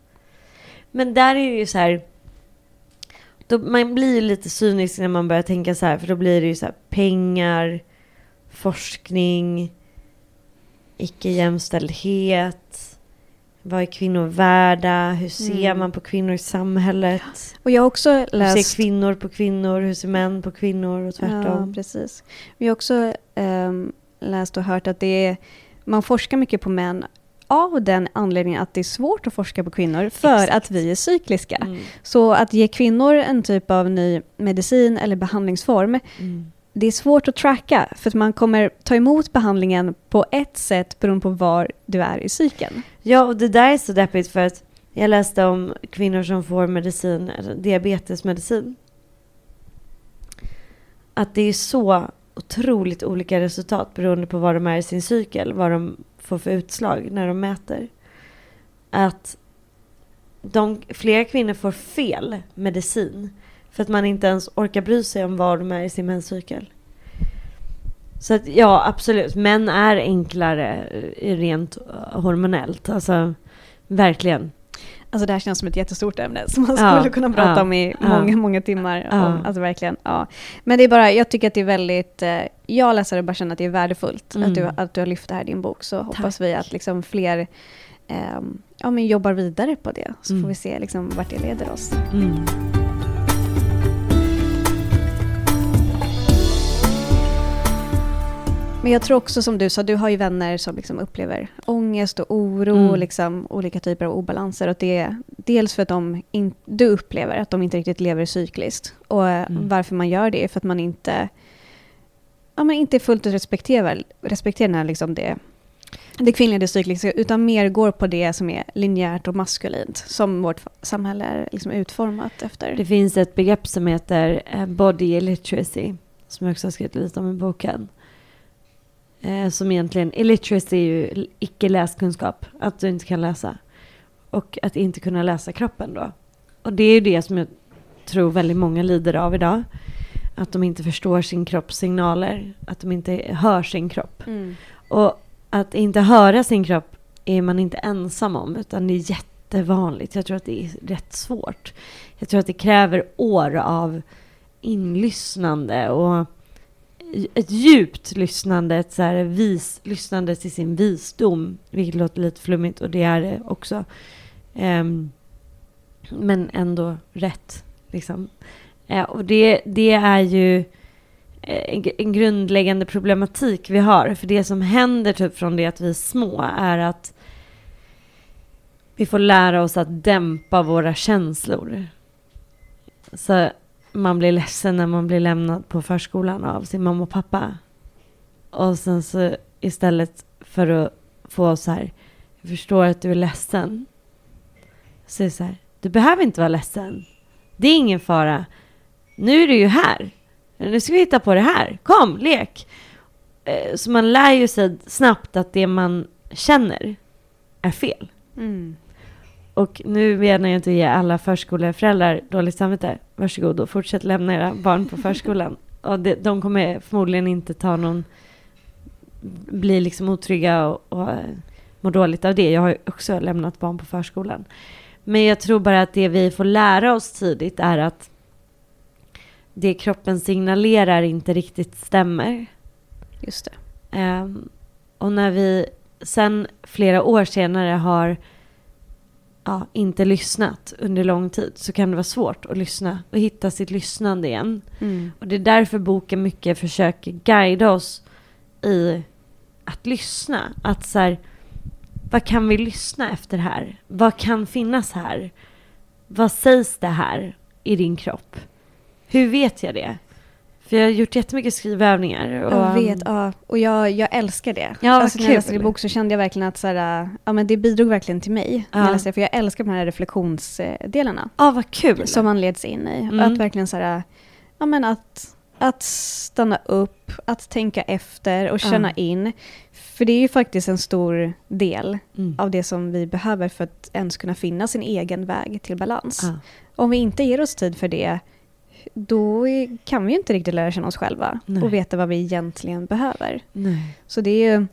Men där är det ju så här, då, man blir ju lite cynisk när man börjar tänka så här, för då blir det ju så här pengar, forskning, icke-jämställdhet, vad är kvinnor värda, hur ser Mm. man på kvinnor i samhället, Och jag har också hur läst... ser kvinnor på kvinnor, hur ser män på kvinnor och Ja, tvärtom. precis. Vi har också ehm, läst och hört att det är, man forskar mycket på män av den anledningen att det är svårt att forska på kvinnor för Exakt. att vi är cykliska. Mm. Så att ge kvinnor en typ av ny medicin eller behandlingsform, Mm det är svårt att tracka för att man kommer ta emot behandlingen på ett sätt beroende på var du är i cykeln. Ja, och det där är så deppigt för att jag läste om kvinnor som får medicin, diabetesmedicin. Att det är så otroligt olika resultat beroende på var de är i sin cykel, vad de får för utslag när de mäter. Att de, flera kvinnor får fel medicin för att man inte ens orkar bry sig om var de är i sin menscykel. Så att ja, absolut. Män är enklare eh, rent eh, hormonellt. Alltså, verkligen. Alltså det här känns som ett jättestort ämne som man Ja, skulle kunna prata ja, om i ja. många, många timmar. Ja. Om, alltså verkligen, ja. Men det är bara, jag tycker att det är väldigt, eh, jag läser och bara känner att det är värdefullt Mm. att, du, att du har lyft det här i din bok. Så hoppas Tack. vi att liksom fler ehm, ja, men jobbar vidare på det. Så Mm. får vi se liksom vart det leder oss. Mm. Men jag tror också som du sa, du har ju vänner som liksom upplever ångest och oro Mm. och liksom olika typer av obalanser. Och det är dels för att de in, du upplever att de inte riktigt lever cykliskt. Och Mm. varför man gör det är för att man inte, ja, men inte fullt ut respekterar, respekterar liksom det, det kvinnliga, det cykliska, utan mer går på det som är linjärt och maskulint, som vårt samhälle är liksom utformat efter. Det finns ett begrepp som heter eh, body illiteracy. Som jag också har skrivit lite om i boken. Eh, som egentligen, illiteracy är ju icke läskunskap. Att du inte kan läsa. Och att inte kunna läsa kroppen då. Och det är ju det som jag tror väldigt många lider av idag. Att de inte förstår sin kropps signaler. Att de inte hör sin kropp. Mm. Och att inte höra sin kropp är man inte ensam om, utan det är jättevanligt. Jag tror att det är rätt svårt. Jag tror att det kräver år av inlyssnande och ett djupt lyssnande, ett så här vis, lyssnande till sin visdom, vilket låter lite flummigt och det är det också. Um, men ändå rätt, liksom. Uh, och det, det är ju eh, en, en grundläggande problematik vi har. För det som händer typ från det att vi är små är att vi får lära oss att dämpa våra känslor. Så man blir ledsen när man blir lämnad på förskolan av sin mamma och pappa. Och sen så istället för att få så här, jag förstår att du är ledsen. Så är det så här, du behöver inte vara ledsen. Det är ingen fara. Nu är du ju här. Nu ska vi hitta på det här. Kom, lek. Eh, så man lär ju sig snabbt att det man känner är fel. Mm. Och nu menar jag inte att ge alla förskoleföräldrar dåligt samvete. Varsågod och fortsätt lämna era barn på förskolan. Och det, de kommer förmodligen inte ta någon, bli liksom otrygga och, och eh, må dåligt av det. Jag har ju också lämnat barn på förskolan. Men jag tror bara att det vi får lära oss tidigt är att det kroppen signalerar inte riktigt stämmer. Just det. Ehm, och när vi sen flera år senare har ja, inte lyssnat under lång tid så kan det vara svårt att lyssna och hitta sitt lyssnande igen. Mm. Och det är därför boken mycket försöker guida oss i att lyssna. Att så här, vad kan vi lyssna efter här? Vad kan finnas här? Vad sägs det här i din kropp? Hur vet jag det? Jag har gjort jättemycket skrivövningar. Och, Jag vet, ja. Och jag, jag älskar det. Ja, alltså, när jag läste din bok så kände jag verkligen att så här, ja, men det bidrog verkligen till mig. När Ja. jag läste det, för jag älskar de här reflektionsdelarna. Ja, vad kul. Som man leds in i. Mm. Att verkligen så här, ja men att, att stanna upp, att tänka efter och känna Ja. in. För det är ju faktiskt en stor del Mm. av det som vi behöver för att ens kunna finna sin egen väg till balans. Ja. Om vi inte ger oss tid för det, då kan vi ju inte riktigt lära känna oss själva Nej. och veta vad vi egentligen behöver. Nej. Så det är ju,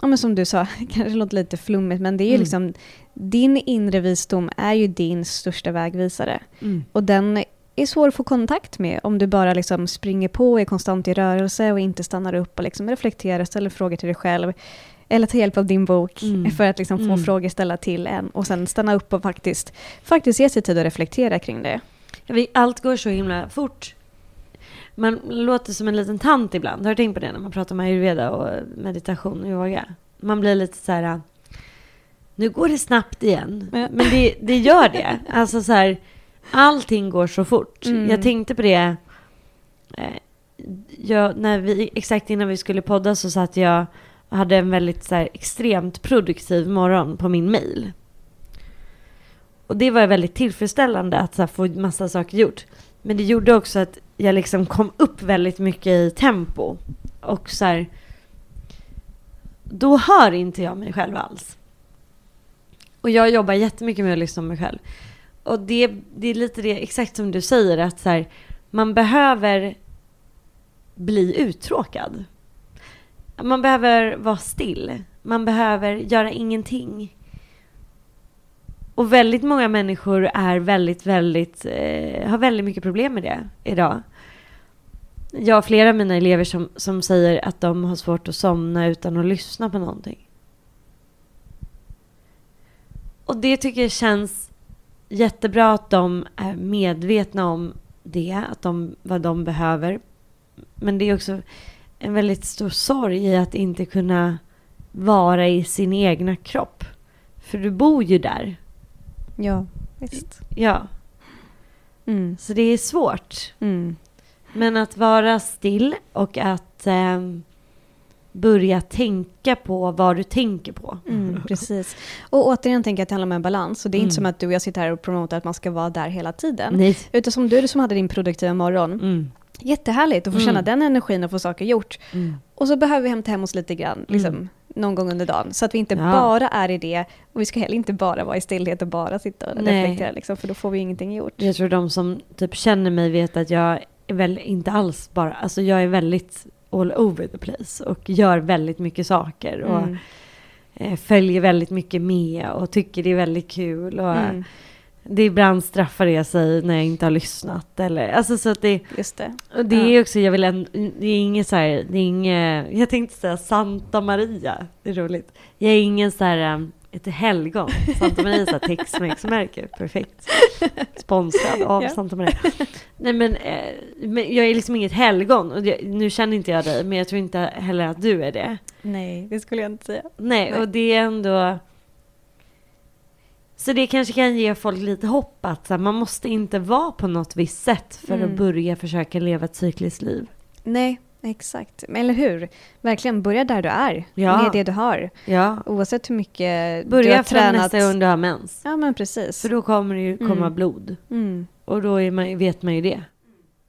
ja men som du sa, kanske låter lite flummigt, men det är ju Mm. liksom, din inre visdom är ju din största vägvisare. Mm. Och den är svår att få kontakt med om du bara liksom springer på, är konstant i rörelse och inte stannar upp och liksom reflekterar, ställer frågor till dig själv. Eller tar hjälp av din bok Mm. för att liksom få Mm. frågor ställda till en och sen stanna upp och faktiskt, faktiskt ge sig tid att reflektera kring det. Vi- Allt går så himla fort. Man låter som en liten tant ibland. Har du tänkt på det när man pratar om ayurveda och meditation och yoga? Man blir lite så här... Nu går det snabbt igen. Men det, det gör det. Alltså så här, allting går så fort. Mm. Jag tänkte på det. eh, Jag, när vi, exakt innan vi skulle podda så satt jag och hade en väldigt så här, extremt produktiv morgon på min mail. Och det var väldigt tillfredsställande att så här, få massa saker gjort. Men det gjorde också att jag liksom kom upp väldigt mycket i tempo. Och så här, då hör inte jag mig själv alls. Och jag jobbar jättemycket med att lyssna på mig själv. Och det, det är lite det, exakt som du säger, att så här, man behöver bli uttråkad. Man behöver vara still. Man behöver göra ingenting. Och väldigt många människor är väldigt, väldigt, eh, har väldigt mycket problem med det idag. Jag har flera av mina elever som, som säger att de har svårt att somna utan att lyssna på någonting. Och det tycker jag känns jättebra att de är medvetna om det, att de, vad de behöver. Men det är också en väldigt stor sorg i att inte kunna vara i sin egna kropp. För du bor ju där. Ja, visst. Ja, Mm. så det är svårt. Mm. Men att vara still och att ehm, börja tänka på vad du tänker på. Mm, precis. Och återigen tänker jag att det handlar om en balans. Och det är Mm. inte som att du och jag sitter här och promotar att man ska vara där hela tiden. Nej. Utan som du som hade din produktiva morgon. Mm. Jättehärligt att få Mm. känna den energin och få saker gjort. Mm. Och så behöver vi hämta hem oss lite grann, liksom, Mm. Någon gång under dagen. Så att vi inte Ja. bara är i det. Och vi ska heller inte bara vara i stillhet och bara sitta och Nej. reflektera. Liksom, för då får vi ingenting gjort. Jag tror de som typ känner mig vet att jag är väl inte alls bara, alltså jag är väldigt all over the place och gör väldigt mycket saker och Mm. eh, följer väldigt mycket med och tycker det är väldigt kul och Mm. Det ibland straffar det sig när jag inte har lyssnat eller alltså så att det Just det. och det Ja. är också, jag vill en, det är inget så här, det är inget, jag tänkte säga Santa Maria, det är roligt. Jag är ingen så här, um, ett helgon. Santa Maria är här Tex-Mex-märke, perfekt. Sponsrad av Ja. Santa Maria. Nej men, eh, men jag är liksom inget helgon. Och jag, nu känner inte jag dig, men jag tror inte heller att du är det. Nej, det skulle jag inte säga. Nej, Nej. och det är ändå... Så det kanske kan ge folk lite hopp att så här, man måste inte vara på något visst sätt för Mm. att börja försöka leva ett cykliskt liv. Nej, exakt. Eller hur? Verkligen, börja där du är. Ja. Med det du har. Ja. Oavsett hur mycket du Börja har från tränat. nästa gång du har mens. Ja, men precis. För då kommer det ju komma Mm. blod. Mm. Och då man, vet man ju det.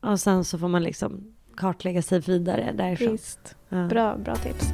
Och sen så får man liksom kartlägga sig vidare därifrån. Visst. Ja. Bra, bra tips.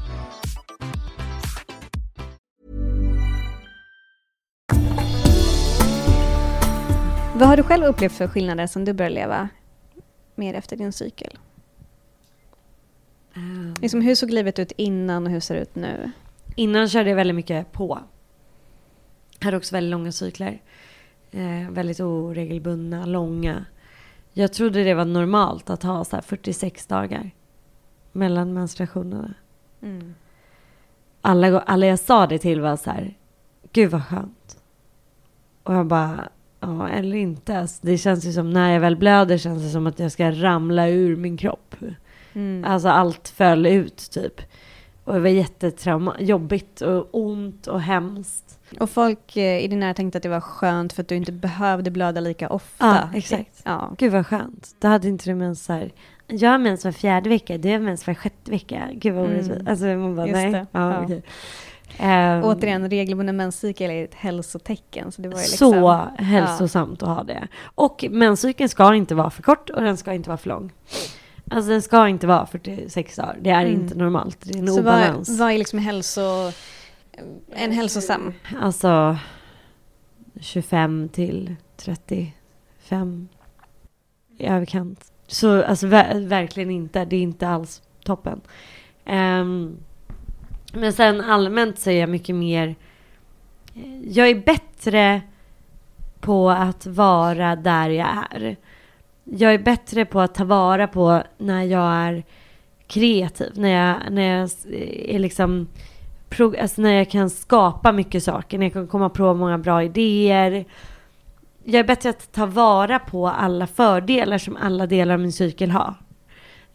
Vad har du själv upplevt för skillnader sen du började leva mer efter din cykel? Um, Liksom, hur såg livet ut innan och hur ser det ut nu? Innan körde jag väldigt mycket på. Hade också väldigt långa cykler. Eh, väldigt oregelbundna, långa. Jag trodde det var normalt att ha så här 46 dagar mellan menstruationerna. Alla, alla jag sa det till var så här, gud vad skönt. Och jag bara, ja eller inte. Alltså, det känns ju som när jag väl blöder känns det som att jag ska ramla ur min kropp. Alltså allt föll ut typ. Och det var jättetrauma, jobbigt och ont och hemskt. Och folk eh, i din nära tänkte att det var skönt för att du inte behövde blöda lika ofta. Ja, exakt. Ja. Gud vad skönt. Då hade inte du mens här. Jag har mens var fjärde vecka, du har mens var sjätte vecka. Gud vad Mm. orättvist. Alltså man bara Just nej. det. Ja, Ja. okej. Ehm, Återigen, regelbunden menscykel är ett hälsotecken. Så, det var ju liksom, Så hälsosamt att ha det. Och menscykeln ska inte vara för kort och den ska inte vara för lång. Alltså den ska inte vara 46 dagar. Det är Mm. inte normalt. Det är en Så vad, obalans. vad är liksom hälso, en hälsosam? Alltså 25 till 35 i överkant. Så alltså ver- verkligen inte. Det är inte alls toppen. Ehm, men sen allmänt så är jag mycket mer... Eh, jag är bättre på att vara där jag är. Jag är bättre på att ta vara på när jag är kreativ. När jag, när jag eh, är liksom alltså när jag kan skapa mycket saker, när jag kan komma på många bra idéer. Jag är bättre att ta vara på alla fördelar som alla delar av min cykel har.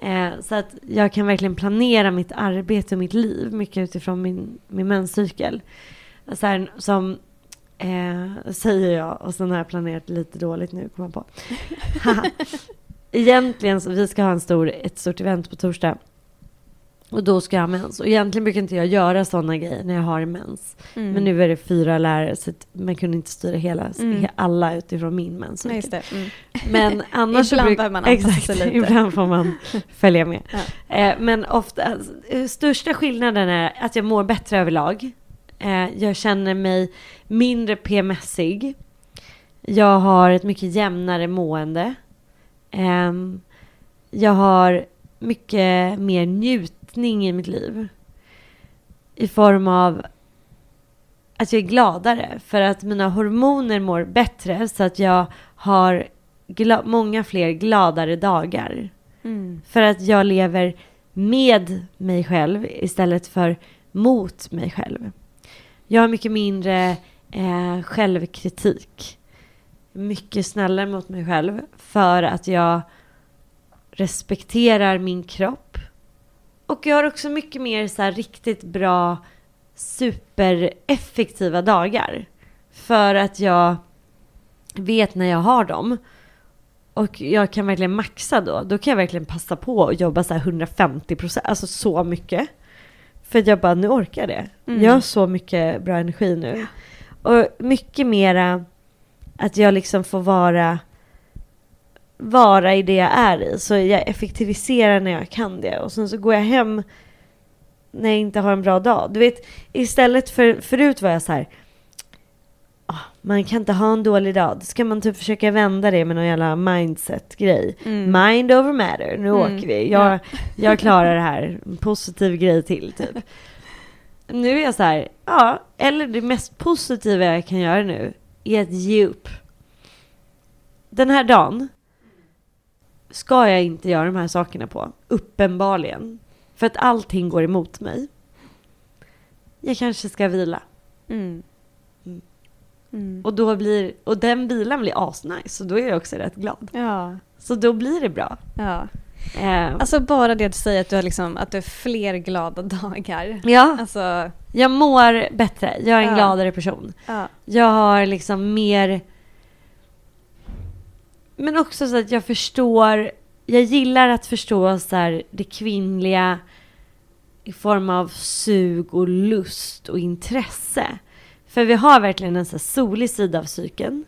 Eh, så att jag kan verkligen planera mitt arbete och mitt liv mycket utifrån min, min menscykel. Så här, som eh, säger jag och sen har jag planerat lite dåligt nu, kommer jag på. Egentligen så vi ska ha en stor, ett stort event på torsdag. Och då ska jag ha mens. Och egentligen brukar inte jag göra sådana grejer när jag har mens. Mm. Men nu är det fyra lärare så man kunde inte styra hela, Mm. alla utifrån min mens. Nej, just det. Mm. Men annars Ibland bruk- behöver man Exakt, sig lite. ibland får man följa med. Ja. Eh, men ofta, alltså, eh, största skillnaden är att jag mår bättre överlag. Eh, jag känner mig mindre PMSig. Jag har ett mycket jämnare mående. Ehm, jag har mycket mer njutning i mitt liv. I form av att jag är gladare. För att mina hormoner mår bättre så att jag har många fler gladare dagar. Mm. För att jag lever med mig själv istället för mot mig själv. Jag har mycket mindre eh, självkritik. Mycket snällare mot mig själv för att jag respekterar min kropp. Och jag har också mycket mer så här riktigt bra supereffektiva dagar. För att jag vet när jag har dem. Och jag kan verkligen maxa då. Då kan jag verkligen passa på att jobba så här 150 procent, alltså så mycket. För jag bara, nu orkar jag det. Mm. Jag har så mycket bra energi nu. Och mycket mera att jag liksom får vara, vara i det jag är i. Så jag effektiviserar när jag kan det. Och sen så går jag hem när jag inte har en bra dag. Du vet, istället för, förut var jag så här, "Ah, man kan inte ha en dålig dag. Då ska man typ försöka vända det med någon jävla mindset-grej. Mm. Mind over matter, nu Mm. åker vi. Jag, jag klarar det här. En positiv grej till typ. Nu är jag så här, ja, eller det mest positiva jag kan göra nu är att ge upp. Den här dagen ska jag inte göra de här sakerna på, uppenbarligen. För att allting går emot mig. Jag kanske ska vila. Mm. Mm. Mm. Och, då blir, och den vilan blir asnice, så då är jag också rätt glad. Ja. Så då blir det bra. ja. Eh, Alltså bara det att säga att du har, liksom, att du har fler glada dagar. ja, Alltså, jag mår bättre. Jag är en Ja. gladare person. ja. Jag har liksom mer... Men också så att jag förstår jag gillar att förstå så här, det kvinnliga i form av sug och lust och intresse. För vi har verkligen en så solig sida av cykeln.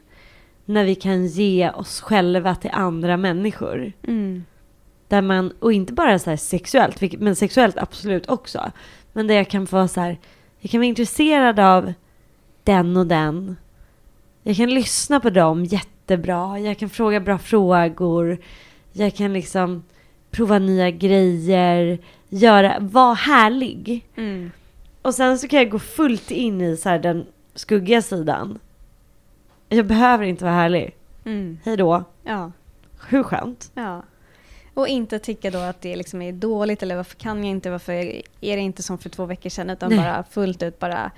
När vi kan ge oss själva till andra människor. Mm. Där man, och inte bara så här sexuellt, men sexuellt absolut också. Men där jag kan få så här, jag kan vara intresserad av den och den. Jag kan lyssna på dem jättebra. Jag kan fråga bra frågor. Jag kan liksom prova nya grejer. Göra, vara härlig. Mm. Och sen så kan jag gå fullt in i så den skuggiga sidan. Jag behöver inte vara härlig. Mm. Hej då. Ja. Hur skönt? Ja. Och inte tycka då att det liksom är dåligt eller varför kan jag inte, varför är det inte som för två veckor sedan utan Nej. bara fullt ut bara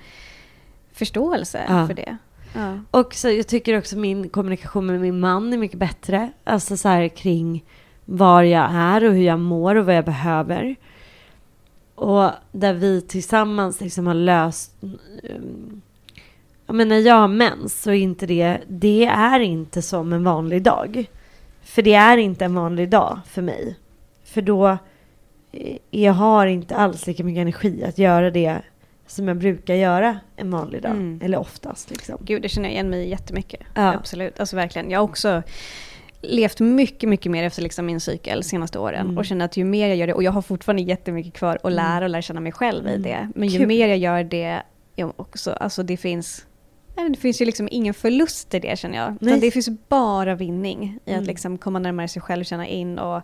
förståelse Ja. för det. Ja. Och så jag tycker också min kommunikation med min man är mycket bättre. Alltså så här kring var jag är och hur jag mår och vad jag behöver. Och där vi tillsammans liksom har löst... Um, ja, när jag har mens så är inte det... Det är inte som en vanlig dag. För det är inte en vanlig dag för mig. För då... Eh, jag har inte alls lika mycket energi att göra det som jag brukar göra en vanlig dag. Mm. Eller oftast liksom. Gud, det känner jag igen mig jättemycket. Ja. Absolut. Alltså verkligen. Jag har också levt mycket, mycket mer efter liksom min cykel senaste åren. Mm. Och känner att ju mer jag gör det, och jag har fortfarande jättemycket kvar att lära och lära känna mig själv i Mm. det. Men ju Kul. mer jag gör det, jag också, alltså det finns det finns ju liksom ingen förlust i det känner jag. Utan det finns bara vinning i Mm. att liksom komma närmare sig själv, känna in och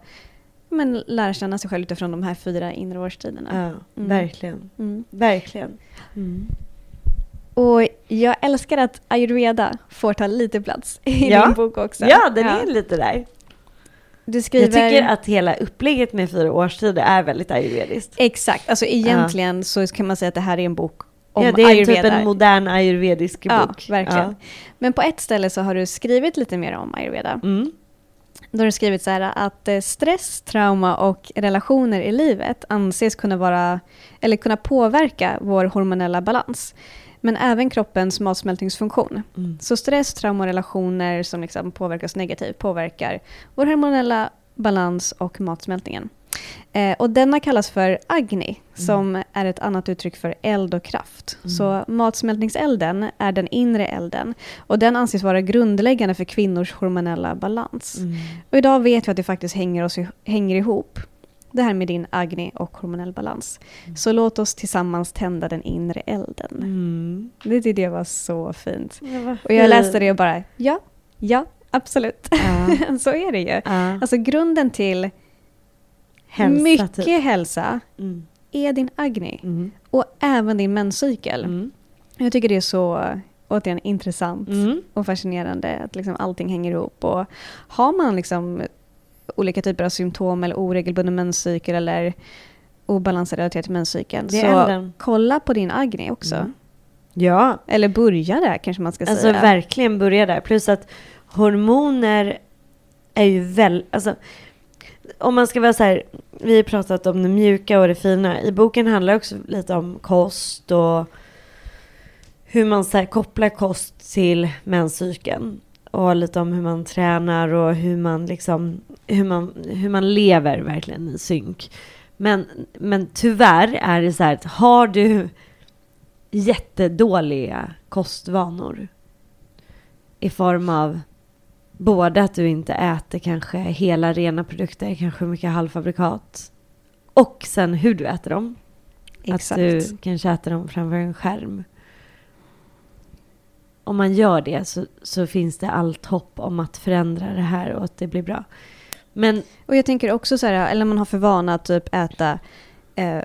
men, lära känna sig själv utifrån de här fyra inre årstiderna. Ja, Mm. verkligen. Mm. Verkligen. Mm. Och jag älskar att ayurveda får ta lite plats i Ja. din bok också. Ja, den är lite där. Du skriver... Jag tycker att hela upplägget med fyra årstider är väldigt ayurvediskt. Exakt, alltså egentligen så kan man säga att det här är en bok om ja, det är ayurveda. typ en modern ayurvedisk Ja, bok. verkligen. Men på ett ställe så har du skrivit lite mer om ayurveda. Ja. Mm. Då har du skrivit så här att eh, stress, trauma och relationer i livet anses kunna vara eller kunna påverka vår hormonella balans. Men även kroppens matsmältningsfunktion. Mm. Så stress, trauma och relationer som liksom påverkas negativt påverkar vår hormonella balans och matsmältningen. Eh, och denna kallas för agni, som är ett annat uttryck för eld och kraft. Så matsmältningselden är den inre elden och den anses vara grundläggande för kvinnors hormonella balans. Mm. Och idag vet vi att det faktiskt hänger, oss, hänger ihop. Det här med din agni och hormonell balans. Så låt oss tillsammans tända den inre elden. Mm. Det tyckte jag var så fint. Vad Och jag läste det och bara, ja, ja, absolut. Ja. så är det ju. Ja. Alltså grunden till Hälsa, mycket typ. hälsa Mm. är din agni. Mm. Och även din menscykel. Mm. Jag tycker det är så återigen intressant Mm. och fascinerande att liksom allting hänger ihop. Och har man liksom olika typer av symptom eller oregelbunden menscykel eller obalans relaterat till menscykeln Det så kolla på din agni också. Mm. Ja, Eller börja där kanske man ska alltså säga. verkligen börja där. Plus att hormoner är ju väl, alltså om man ska vara så här, vi har pratat om det mjuka och det fina. I boken handlar det också lite om kost och hur man så här, kopplar kost till menscykeln. Och lite om hur man tränar och hur man liksom, hur man, hur man lever verkligen i synk. Men, men tyvärr är det så här att har du jättedåliga kostvanor i form av både att du inte äter kanske hela rena produkter, kanske mycket halvfabrikat och sen hur du äter dem. Exakt. Att du kanske äter dem framför en skärm. Om man gör det så, så finns det allt hopp om att förändra det här och att det blir bra. Men Och jag tänker också så här, eller man har för vana att typ äta eh,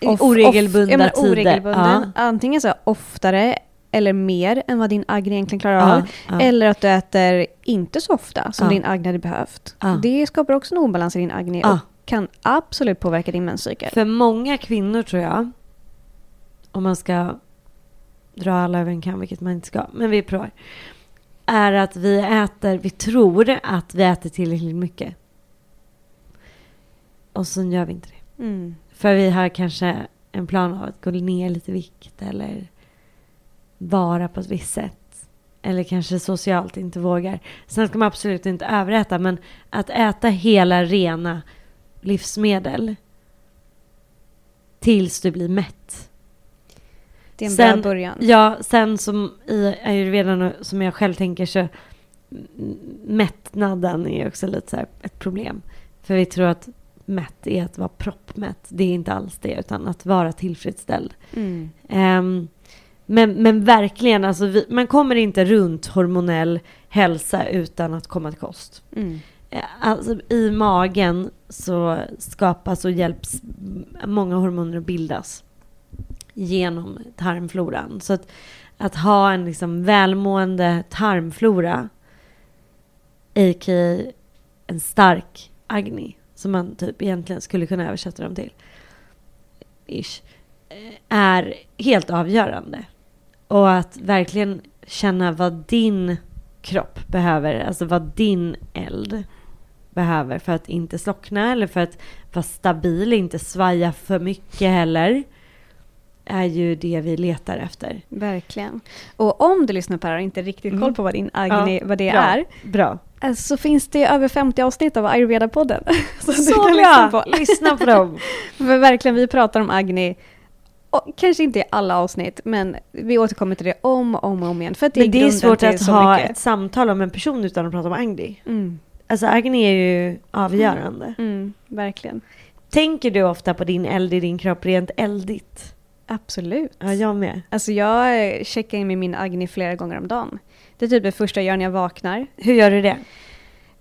off- Oregelbundna off- ja, men tider. Oregelbunden, Ja. Antingen så oftare eller mer än vad din agni egentligen klarar Ja, av. ja. Eller att du äter inte så ofta som Ja. din agni hade behövt. Det skapar också en obalans i din agni och kan absolut påverka din menscykel. För många kvinnor tror jag, om man ska dra alla över en kam, vilket man inte ska, men vi provar, är att vi äter, vi tror att vi äter tillräckligt mycket. Och så gör vi inte det. Mm. För vi har kanske en plan av att gå ner lite vikt eller vara på ett visst sätt. eller kanske socialt inte vågar. Sen ska man absolut inte överäta, men att äta hela rena livsmedel tills du blir mätt. Det är en Sen- bra början. Ja, sen som i ayurvedan som jag själv tänker så mättnaden är också lite så ett problem. För vi tror att mätt är att vara proppmätt. Det är inte alls det, utan att vara tillfredsställd. Mm. Ehm, men, men verkligen, alltså vi, man kommer inte runt hormonell hälsa utan att komma till kost. Mm. Eh, Alltså, I magen så skapas och hjälps många hormoner att bildas genom tarmfloran. Så att, att ha en liksom välmående tarmflora, a.k.a. en stark agni, som man typ egentligen skulle kunna översätta dem till, ish, eh, är helt avgörande. Och att verkligen känna vad din kropp behöver, alltså vad din eld behöver för att inte slockna eller för att vara stabil, inte svaja för mycket heller, är ju det vi letar efter. Verkligen. Och om du lyssnar på det här och inte riktigt koll Mm. på vad din agni, Ja, vad det bra. är, Bra. eh, så finns det över 50 avsnitt av Ayurveda-podden. Så, du Så kan bra! lyssna på. Lyssna på dem. För verkligen, vi pratar om agni, och kanske inte i alla avsnitt, men vi återkommer till det om och om, och om igen. För det Men det är svårt att ha mycket. ett samtal om en person utan att prata om Agni. Mm, Alltså Agni är ju avgörande. mm, verkligen. Tänker du ofta på din eld i din kropp rent eldigt? Absolut. Ja, jag med. Alltså jag checkar in med min agni flera gånger om dagen. Det är typ det första jag gör när jag vaknar. Hur gör du det?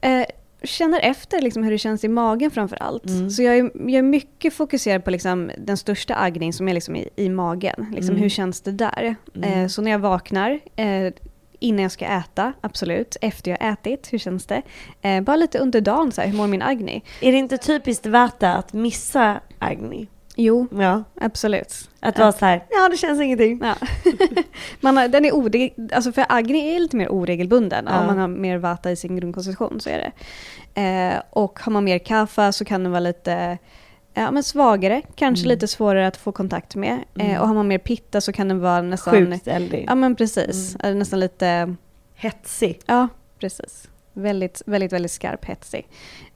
Eh, känner efter liksom hur det känns i magen framför allt. Mm. Så jag är, jag är mycket fokuserad på liksom den största agnin som är liksom i, i magen. Liksom Mm. Hur känns det där? Mm. Eh, så när jag vaknar, eh, innan jag ska äta, absolut. Efter jag ätit, hur känns det? Eh, bara lite under dagen, så här, hur mår min agni? Är det inte typiskt Vata att missa Agni? Jo, Ja. absolut. Att vara så här, ja det känns ingenting. Ja. man har, den är alltså för agni är lite mer oregelbunden. Ja. Om man har mer vata i sin grundkonstitution så är det. Eh, och har man mer kaffa så kan den vara lite ja, men svagare, kanske Mm. lite svårare att få kontakt med. Eh, Mm. och har man mer pitta så kan den vara nästan... Sjukt eldig. Ja men precis, Mm. Nästan lite... Hetsig. Ja, precis. Väldigt, väldigt, väldigt skarp, hetsig.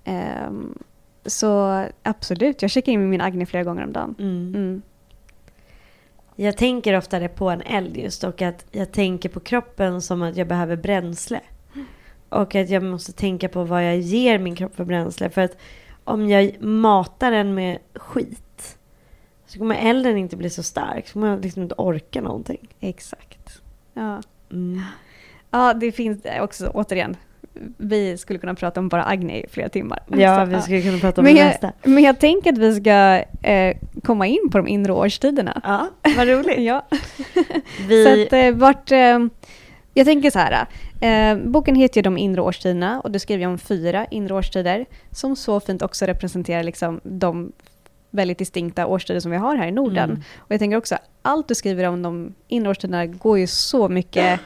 Ehm, så absolut, jag checkar in med min agni flera gånger om dagen. Mm. Mm. Jag tänker oftare på en eld just och att jag tänker på kroppen som att jag behöver bränsle. Och att jag måste tänka på vad jag ger min kropp för bränsle. För att om jag matar den med skit så kommer elden inte bli så stark. Så kommer jag liksom inte orka någonting. Exakt. Ja. Mm. Ja, det finns också, återigen, vi skulle kunna prata om bara Agni i flera timmar. Ja, Så, vi skulle kunna prata om men det mesta. men jag tänker att vi ska eh, komma in på de inre årstiderna. Ja, vad roligt. ja. Vi, Så att eh, vart... Eh, jag tänker så här. Eh, boken heter ju De inre årstiderna och du skriver om fyra inre årstider som så fint också representerar liksom de väldigt distinkta årstider som vi har här i Norden. Mm. Och jag tänker också, allt du skriver om de inre årstiderna går ju så mycket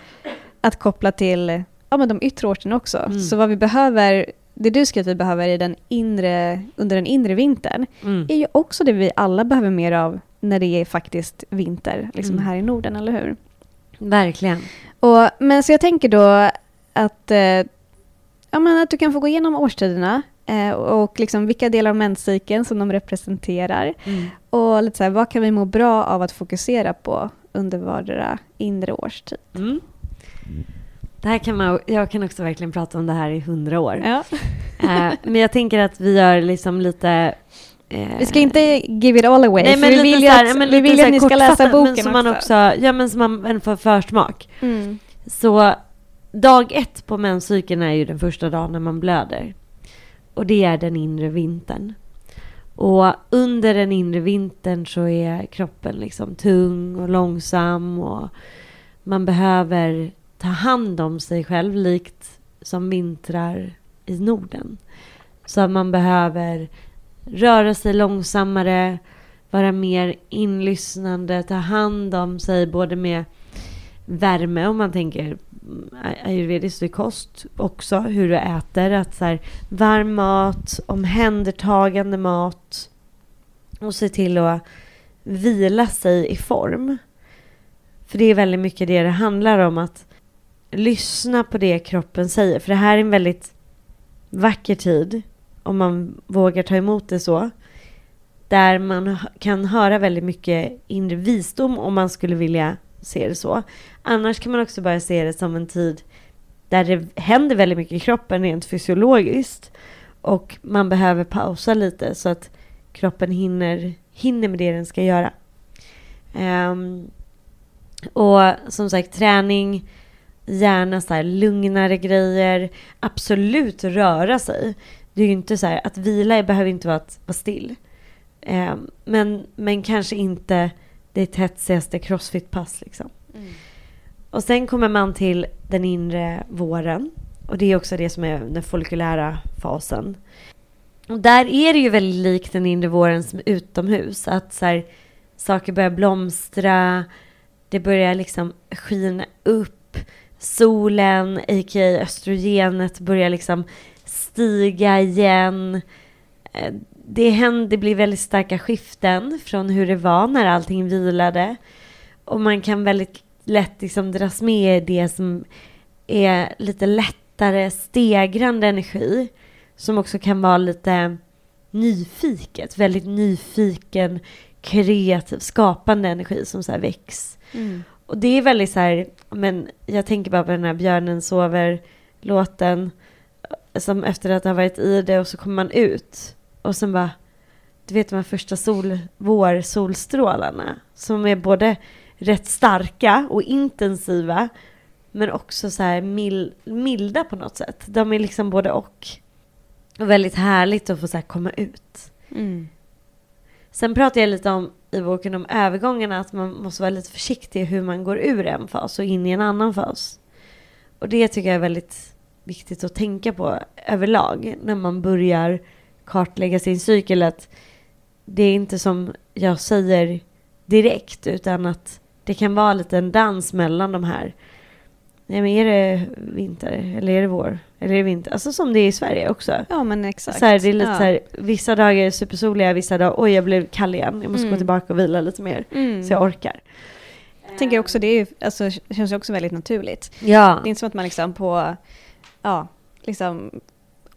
att koppla till ja, men de yttre årstiderna också. Mm. Så vad vi behöver, det du skriver att vi behöver i den inre, under den inre vintern, mm. är ju också det vi alla behöver mer av när det är faktiskt vinter, liksom Mm. här i Norden, eller hur? Verkligen. Och, men så jag tänker då att, eh, ja, men att du kan få gå igenom årstiderna eh, och liksom vilka delar av menscykeln som de representerar. Mm. Och lite så här, vad kan vi må bra av att fokusera på under vardera inre årstid? Mm. Det här kan man, jag kan också verkligen prata om det här i hundra år. Ja. Eh, men jag tänker att vi gör liksom lite... eh, Vi ska inte give it all away, Nej, men vi vill ju att, men vi vill att ni ska läsa boken men som man också. Ja, men som man för försmak. Mm. Så dag ett på menscykeln är ju den första dagen när man blöder. Och det är den inre vintern. Och under den inre vintern så är kroppen liksom tung och långsam och man behöver ta hand om sig själv likt som vintrar i Norden. Så man behöver röra sig långsammare, vara mer inlyssnande, ta hand om sig både med värme om man tänker ayurvedisk ayurvediskt i kost också, hur du äter. Att så här, varm mat, omhändertagande mat och se till att vila sig i form. För det är väldigt mycket det det handlar om att lyssna på det kroppen säger. För det här är en väldigt vacker tid, om man vågar ta emot det så. Där man kan höra väldigt mycket inre visdom om man skulle vilja se det så. Annars kan man också bara se det som en tid där det händer väldigt mycket i kroppen rent fysiologiskt. Och man behöver pausa lite så att kroppen hinner, hinner med det den ska göra. Um, och som sagt, träning, gärna så lugnare grejer, absolut röra sig. Det är ju inte så här, att vila behöver inte vara att vara still. Um, men, men kanske inte det hetsigaste crossfit-pass liksom. Mm. Och sen kommer man till den inre våren. Och det är också det som är den folkulära fasen. Och där är det ju väldigt likt den inre våren som utomhus. Att så här, saker börjar blomstra, det börjar liksom skina upp. Solen, a.k.a. östrogenet, börjar liksom stiga igen. Eh, det, händer, det blir väldigt starka skiften från hur det var när allting vilade. Och man kan väldigt lätt liksom dras med i det som är lite lättare stegrande energi. Som också kan vara lite nyfiket, väldigt nyfiken, kreativ, skapande energi som så här väcks. Mm. Och det är väldigt så här, men jag tänker bara på den här Björnen sover-låten. Som efter att ha varit i det och så kommer man ut. Och sen bara, du vet de här första sol, vår solstrålarna. Som är både rätt starka och intensiva. Men också så här mil, milda på något sätt. De är liksom både och. Och väldigt härligt att få så komma ut. Mm. Sen pratar jag lite om i boken om övergångarna att man måste vara lite försiktig hur man går ur en fas och in i en annan fas. Och det tycker jag är väldigt viktigt att tänka på överlag när man börjar kartlägga sin cykel. Att det är inte som jag säger direkt utan att det kan vara lite en dans mellan de här. Nej men är det vinter eller är det vår? Eller är det vinter? Alltså som det är i Sverige också. Ja men exakt. Så här, det är lite ja. så här, vissa dagar är supersoliga, vissa dagar, oj jag blev kall igen. Jag måste mm. gå tillbaka och vila lite mer. Mm. Så jag orkar. Jag tänker också, det är, alltså, känns också väldigt naturligt. Ja. Det är inte som att man liksom på, ja, liksom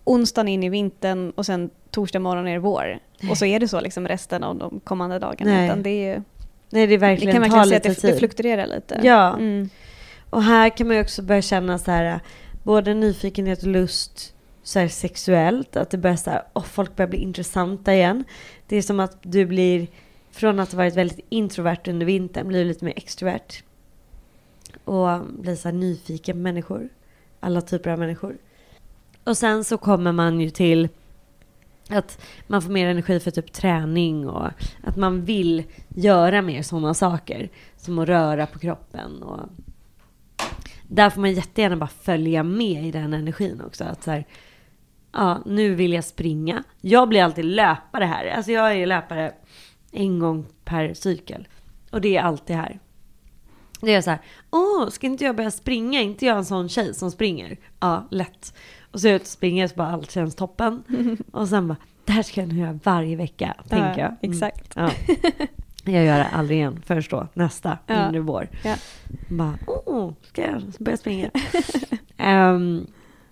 onsdagen in i vintern och sen torsdag morgon är det vår. Nej. Och så är det så liksom resten av de kommande dagarna. Nej. Utan det är ju, Nej, det är verkligen det kan man säga att det, det fluktuerar lite. Ja. Mm. Och här kan man ju också börja känna så här, både nyfikenhet och lust så här sexuellt, att det börjar så här, oh, folk börjar bli intressanta igen. Det är som att du blir, från att ha varit väldigt introvert under vintern, blir lite mer extrovert. Och blir så här nyfiken på människor. Alla typer av människor. Och sen så kommer man ju till att man får mer energi för typ träning och att man vill göra mer sådana saker. Som att röra på kroppen och där får man jättegärna bara följa med i den energin också. Att så här, ja, nu vill jag springa. Jag blir alltid löpare här. Alltså jag är löpare en gång per cykel. Och det är alltid här. Det är så här, åh, ska inte jag börja springa? inte jag en sån tjej som springer? Ja, lätt. Och så är jag ute och springer så bara allt känns toppen. Och sen bara, det här ska jag nu göra varje vecka, ja, tänker jag. Mm. Exakt. Ja. Jag gör det aldrig igen förrän då, nästa ja. vår. Ja. Bara, oh, ska jag börja springa? um,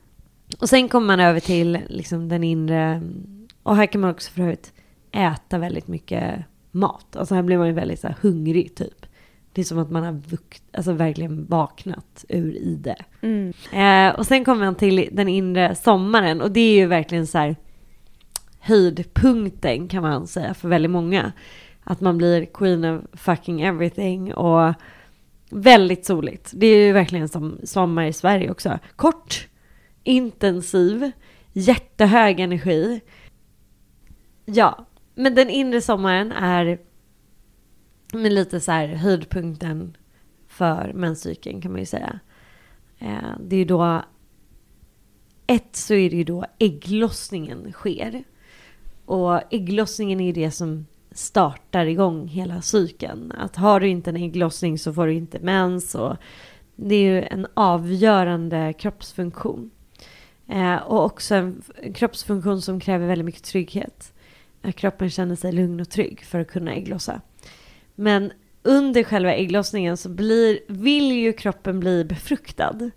och sen kommer man över till liksom den inre, och här kan man också för övrigt äta väldigt mycket mat. Alltså här blir man ju väldigt så här, hungrig typ. Det är som att man har vukt, alltså verkligen vaknat ur i det. Mm. Eh, och sen kommer man till den inre sommaren och det är ju verkligen så här höjdpunkten kan man säga för väldigt många. Att man blir queen of fucking everything och väldigt soligt. Det är ju verkligen som sommar i Sverige också. Kort, intensiv, jättehög energi. Ja, men den inre sommaren är med lite så här höjdpunkten för menscykeln kan man ju säga. Eh, det är ju då, ett så är det ju då ägglossningen sker. Och ägglossningen är ju det som startar igång hela cykeln. Att har du inte en ägglossning så får du inte mens. Och det är ju en avgörande kroppsfunktion. Eh, och också en kroppsfunktion som kräver väldigt mycket trygghet. Att kroppen känner sig lugn och trygg för att kunna ägglossa. Men under själva ägglossningen så blir, vill ju kroppen bli befruktad.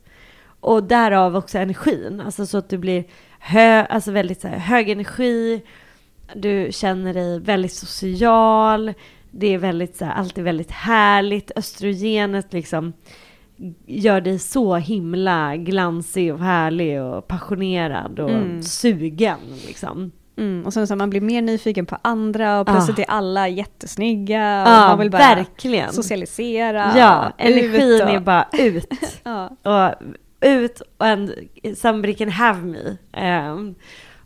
Och därav också energin, alltså så att du blir hö, alltså väldigt så här, hög energi, du känner dig väldigt social, det är väldigt så här, allt är väldigt härligt, östrogenet liksom gör dig så himla glansig och härlig och passionerad och Mm. sugen liksom. Mm, och sen så man blir mer nyfiken på andra och plötsligt Ah. är alla jättesnigga. och Ja, man vill bara verkligen. socialisera. Ja, energin och, är bara ut. Ja. och ut and somebody can have me. Ehm,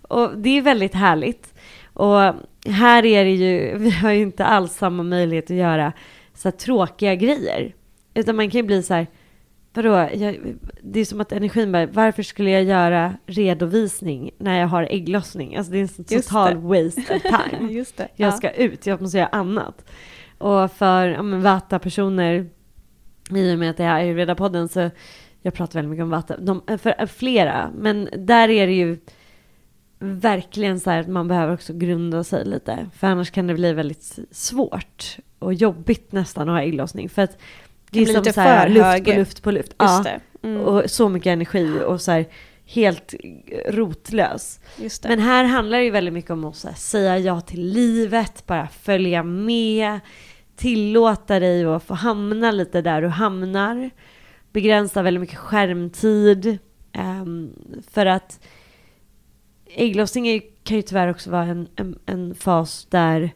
och det är väldigt härligt. Och här är det ju, vi har ju inte alls samma möjlighet att göra så här tråkiga grejer. Utan man kan ju bli så här, vadå, jag, det är som att energin bara, varför skulle jag göra redovisning när jag har ägglossning? Alltså det är en sån total waste of time. Just det. Jag ja. ska ut, jag måste göra annat. Och för ja, vata-personer, i och med att det är ayurveda-podden så jag pratar väldigt mycket om vata, de, för flera, men där är det ju verkligen så här att man behöver också grunda sig lite. För annars kan det bli väldigt svårt och jobbigt nästan att ha ägglossning. För att det är bli som så här, luft hög. på luft på luft. Just ja. det. Mm. Och så mycket energi och så här helt rotlös. Det. Men här handlar det ju väldigt mycket om att här, säga ja till livet, bara följa med, tillåta dig att få hamna lite där du hamnar. Begränsa väldigt mycket skärmtid. ehm, för att ägglossning kan ju tyvärr också vara en, en, en fas där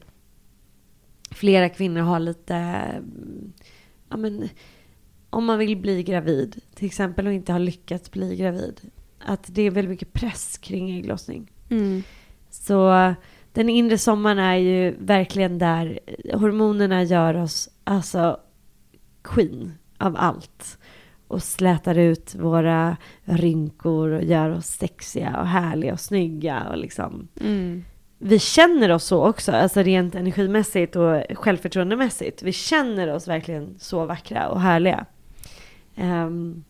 flera kvinnor har lite, ja men, om man vill bli gravid till exempel och inte har lyckats bli gravid. Att det är väldigt mycket press kring ägglossning. Mm. Så den inre sommaren är ju verkligen där hormonerna gör oss alltså queen av allt. Och slätar ut våra rynkor och gör oss sexiga och härliga och snygga och liksom. Mm. Vi känner oss så också, alltså rent energimässigt och självförtroendemässigt. Vi känner oss verkligen så vackra och härliga. Ehm,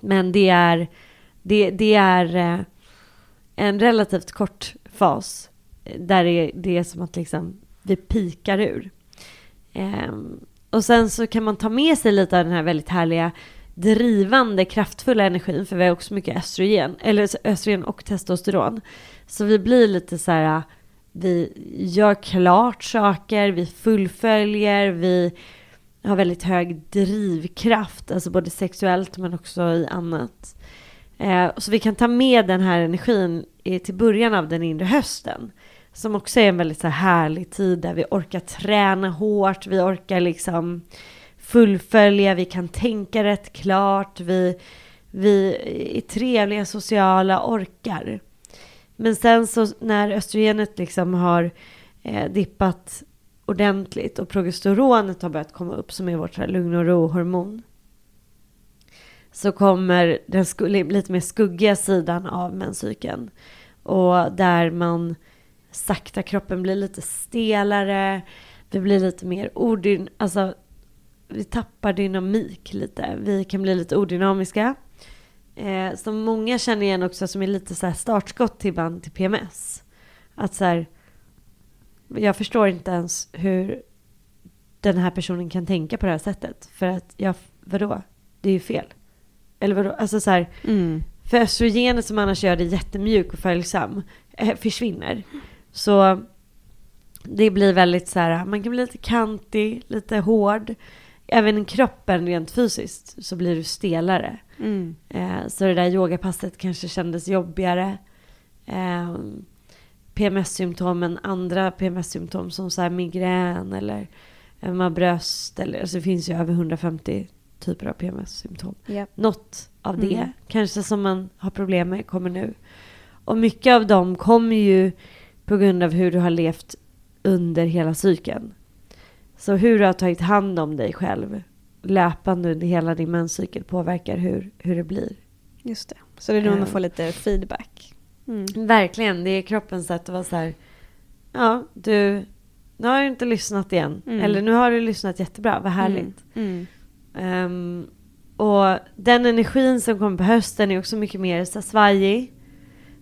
men det är, det, det är eh, en relativt kort fas eh, där det, det är som att liksom vi pikar ur. Ehm, och sen så kan man ta med sig lite av den här väldigt härliga drivande, kraftfulla energin, för vi har också mycket östrogen, eller östrogen och testosteron. Så vi blir lite så här, vi gör klart saker, vi fullföljer, vi har väldigt hög drivkraft, alltså både sexuellt men också i annat. Eh, så vi kan ta med den här energin till början av den inre hösten. Som också är en väldigt så här härlig tid där vi orkar träna hårt, vi orkar liksom fullfölja, vi kan tänka rätt klart, vi, vi är trevliga, sociala, orkar. Men sen så när östrogenet liksom har eh, dippat ordentligt och progesteronet har börjat komma upp som är vårt här lugn och ro-hormon. Så kommer den lite mer skuggiga sidan av menscykeln. Och där man sakta kroppen blir lite stelare. Vi blir lite mer odyn... Alltså vi tappar dynamik lite. Vi kan bli lite odynamiska. Eh, som många känner igen också som är lite så här startskott till ibland till PMS. Att så här, jag förstår inte ens hur den här personen kan tänka på det här sättet. För att, jag, vadå? Det är ju fel. Eller vadå? Alltså så här, Mm. för östrogenet som annars gör dig jättemjuk och följsam eh, försvinner. Så det blir väldigt så här, man kan bli lite kantig, lite hård. Även kroppen rent fysiskt så blir du stelare. Mm. Eh, så det där yogapasset kanske kändes jobbigare. Eh, PMS-symptomen, andra PMS-symptom som så migrän eller ömma bröst. Eller, alltså det finns ju över 150 typer av PMS-symptom. Japp. Något av det Mm. kanske som man har problem med kommer nu. Och mycket av dem kommer ju på grund av hur du har levt under hela cykeln. Så hur du har tagit hand om dig själv löpande under hela din menscykel påverkar hur, hur det blir. Just det. Så det är då man får lite feedback. Mm. Verkligen, det är kroppens sätt att vara så här. Ja, du, nu har du inte lyssnat igen. Mm. Eller nu har du lyssnat jättebra, vad härligt. Mm. Ehm, och den energin som kommer på hösten är också mycket mer så svajig.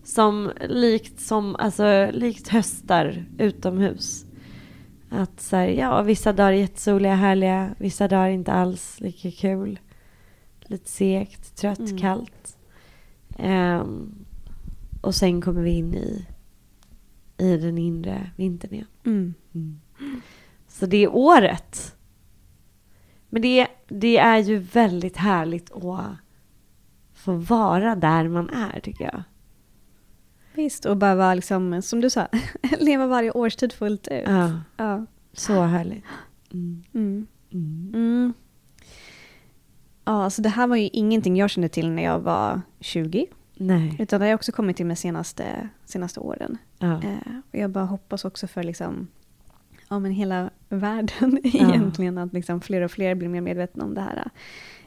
Som likt, som, alltså, likt höstar utomhus. Att så här, ja, vissa dagar är jättesoliga, härliga. Vissa dagar inte alls lika kul. lite segt, trött, Mm. kallt. Ehm, och sen kommer vi in i, i den inre vintern igen. Mm. Så det är året. Men det, det är ju väldigt härligt att få vara där man är tycker jag. Visst, och bara vara liksom, som du sa, leva varje årstid fullt ut. Ja, Ja. så härligt. Mm. Mm. Mm. Mm. Ja, alltså det här var ju ingenting jag kände till när jag var 20. Nej. Utan det har jag också kommit till med senaste, senaste åren. Ja. Eh, och jag bara hoppas också för liksom, ja, men hela världen egentligen, att liksom fler och fler blir mer medvetna om det här.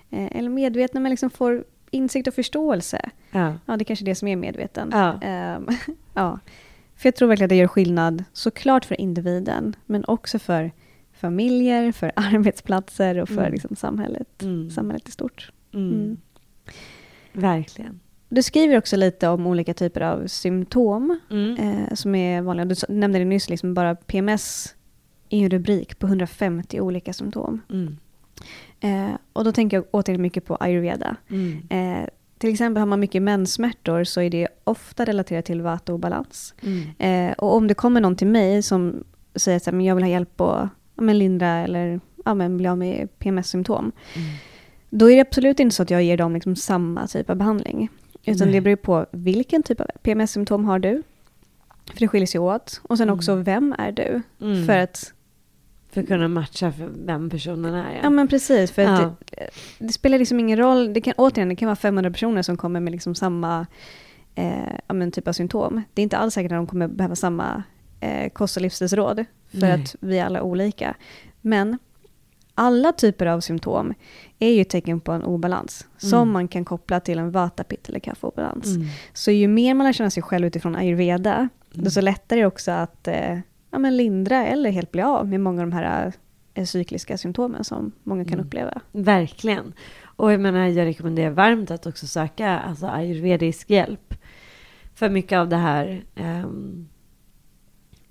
Eh, eller medvetna, men liksom får insikt och förståelse. Ja. Ja, det är kanske är det som är medveten. Ja. Ehm, ja. För jag tror verkligen att det gör skillnad, såklart för individen, men också för familjer, för arbetsplatser och för Mm. liksom, samhället, Mm. samhället i stort. Mm. Mm. Verkligen. Du skriver också lite om olika typer av symptom Mm. eh, som är vanliga. Du nämnde det nyss, liksom bara PMS är en rubrik på 150 olika symptom. Mm. Eh, och då tänker jag återigen mycket på ayurveda. Mm. Eh, till exempel har man mycket menssmärtor så är det ofta relaterat till vata-obalans. Mm. Eh, och om det kommer någon till mig som säger att jag vill ha hjälp att ja, men lindra eller ja, men bli av med PMS-symptom. Mm. Då är det absolut inte så att jag ger dem liksom samma typ av behandling. Utan Nej. det beror på vilken typ av PMS-symptom har du. För det skiljer sig åt. Och sen Mm. också vem är du? Mm. För att, För att kunna matcha för vem personen är. ja men precis. För Ja. det, det spelar liksom ingen roll. Det kan, återigen, det kan vara 500 personer som kommer med liksom samma eh, ja, typ av symptom. Det är inte alls säkert att de kommer behöva samma eh, kost och livsstilsråd. För Nej. att vi är alla olika. Men alla typer av symptom är ju tecken på en obalans. Som Mm. man kan koppla till en vatapitt eller kaffeobalans. Mm. Så ju mer man lär känna sig själv utifrån ayurveda, Mm. desto lättare är det också att eh, ja, men lindra eller helt bli av med många av de här eh, cykliska symptomen som många kan Mm. uppleva. Verkligen. Och jag menar, jag rekommenderar varmt att också söka alltså, ayurvedisk hjälp. För mycket av det här, ehm,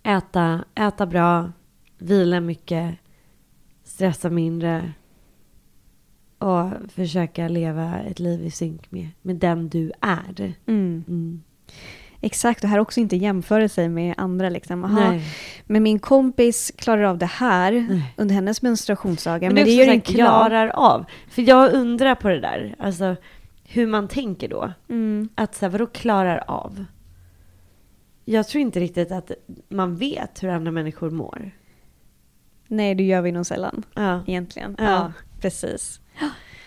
äta, äta bra, vila mycket, stressa mindre och försöka leva ett liv i synk med, med den du är. Mm. Exakt, och här också inte jämföra sig med andra. Liksom. Aha, Nej. men min kompis klarar av det här Nej. under hennes menstruationsdagar, Men, men, det, gör inte jag. klarar av. För jag undrar på det där, alltså hur man tänker då. Mm. Att så här, vadå klarar av? Jag tror inte riktigt att man vet hur andra människor mår. Nej, det gör vi nog sällan Ja. egentligen. Ja. Ja, precis.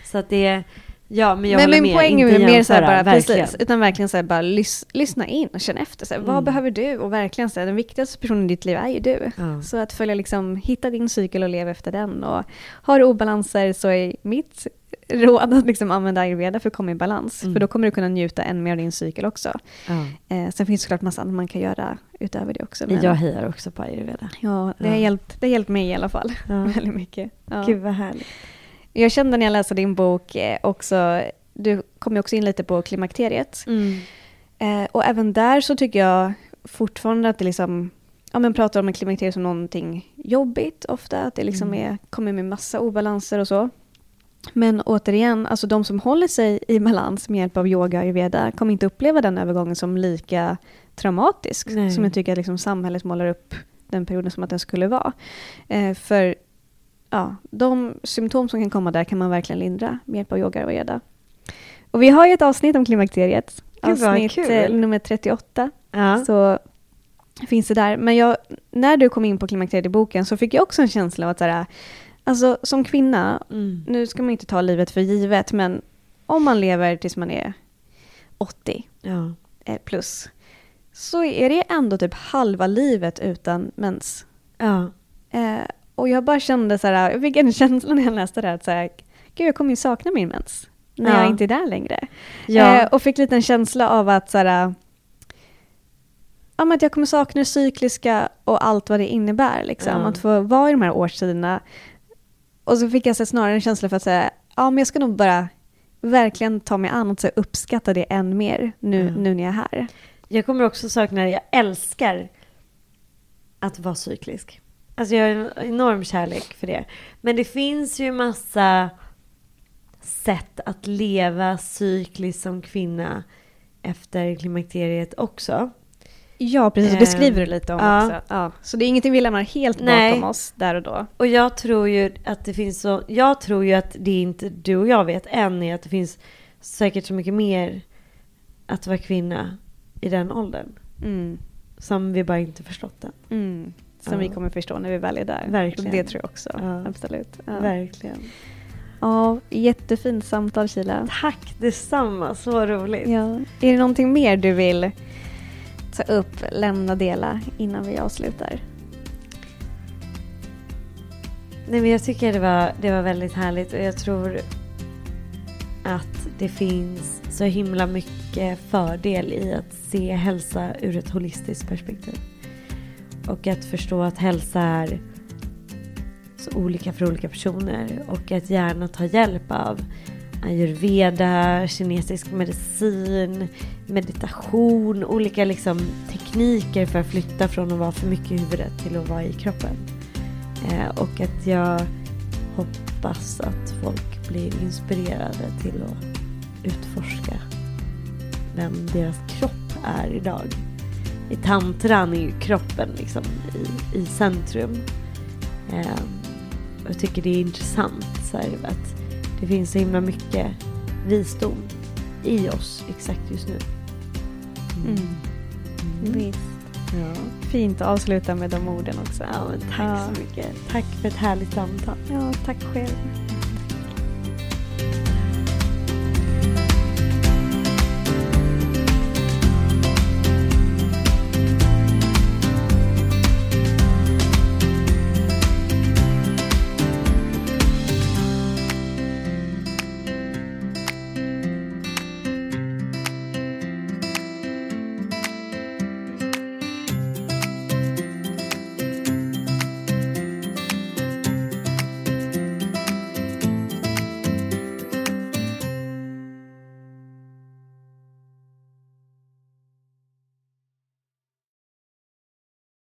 Så att det är, ja men jag men min med. poäng är mer så här bara, verkligen. precis, utan verkligen så här bara lys, lyssna in och känna efter. Så här, Vad Mm. behöver du? Och verkligen så här, den viktigaste personen i ditt liv är ju du. Ja. Så att följa liksom, hitta din cykel och leva efter den. Och har du obalanser så är mitt råd att liksom använda ayurveda för att komma i balans. Mm. För då kommer du kunna njuta än mer av din cykel också. Eh, sen finns det såklart massa annat man kan göra utöver det också. Men, Jag hejar också på ayurveda. ja, det, har hjälpt, det har hjälpt mig i alla fall. Väldigt mycket. Ja. Gud vad härligt. Jag kände när jag läste din bok eh, också, du kom ju också in lite på klimakteriet. Mm. Eh, och även där så tycker jag fortfarande att det liksom, ja men pratar om en klimakterie som någonting jobbigt ofta, att det liksom Mm. är, kommer med massa obalanser och så. Men återigen, alltså de som håller sig i balans med hjälp av yoga och ayurveda kommer inte uppleva den övergången som lika traumatisk Nej. som jag tycker att liksom samhället målar upp den perioden som att den skulle vara. Eh, för ja, de symptom som kan komma där kan man verkligen lindra med hjälp av yoga och ayurveda. Och vi har ju ett avsnitt om klimakteriet. Gud, avsnitt eh, nummer 38. Ja. Så finns det där. Men jag, när du kom in på klimakteriet i boken så fick jag också en känsla av att så här, alltså, som kvinna, Mm. nu ska man inte ta livet för givet, men om man lever tills man är 80 Ja. eh, plus, så är det ändå typ halva livet utan mens. Ja. Eh, och jag bara kände så här, jag fick en känsla när jag läste det här, att så här, gud jag kommer ju sakna min mens. När Ja. jag inte är där längre. Ja. Eh, och fick lite en känsla av att så här, ja, att jag kommer sakna det cykliska och allt vad det innebär. Liksom. Ja. Att få vara i de här årstiderna. Och så fick jag så snarare en känsla för att säga, ja men jag ska nog bara verkligen ta mig an och så uppskatta det än mer nu, Ja. nu när jag är här. Jag kommer också sakna det. Jag älskar att vara cyklisk. Alltså jag har en enorm kärlek för det. Men det finns ju massa sätt att leva cykliskt som kvinna efter klimakteriet också. Ja, precis. Det skriver du lite om ja. också. Ja. Så det är ingenting vi lämnar helt Nej. bakom oss där och då. Och jag tror ju att det finns så, jag tror ju att det inte du och jag vet än är att det finns säkert så mycket mer att vara kvinna i den åldern. Mm. Som vi bara inte förstått än. Mm. Som Ja. vi kommer förstå när vi väl är där. Verkligen. Det tror jag också. Ja. Absolut. Ja. Verkligen. ja, jättefint samtal Kila. Tack detsamma, så roligt. Ja. Är det någonting mer du vill ta upp, lämna, dela innan vi avslutar? Nej men jag tycker det var, det var väldigt härligt och jag tror att det finns så himla mycket fördel i att se hälsa ur ett holistiskt perspektiv. Och att förstå att hälsa är så olika för olika personer och att gärna ta hjälp av ayurveda, kinesisk medicin, meditation, olika liksom tekniker för att flytta från att vara för mycket i huvudet till att vara i kroppen. Eh, och att jag hoppas att folk blir inspirerade till att utforska vem deras kropp är idag. I tantran är ju kroppen liksom i, i centrum. Eh, jag tycker det är intressant så här, att det finns så himla mycket visdom i oss exakt just nu. Mm. Visst. Ja. Fint att avsluta med de orden också. ja, men tack Ja. så mycket. Tack för ett härligt samtal. Ja, tack själv.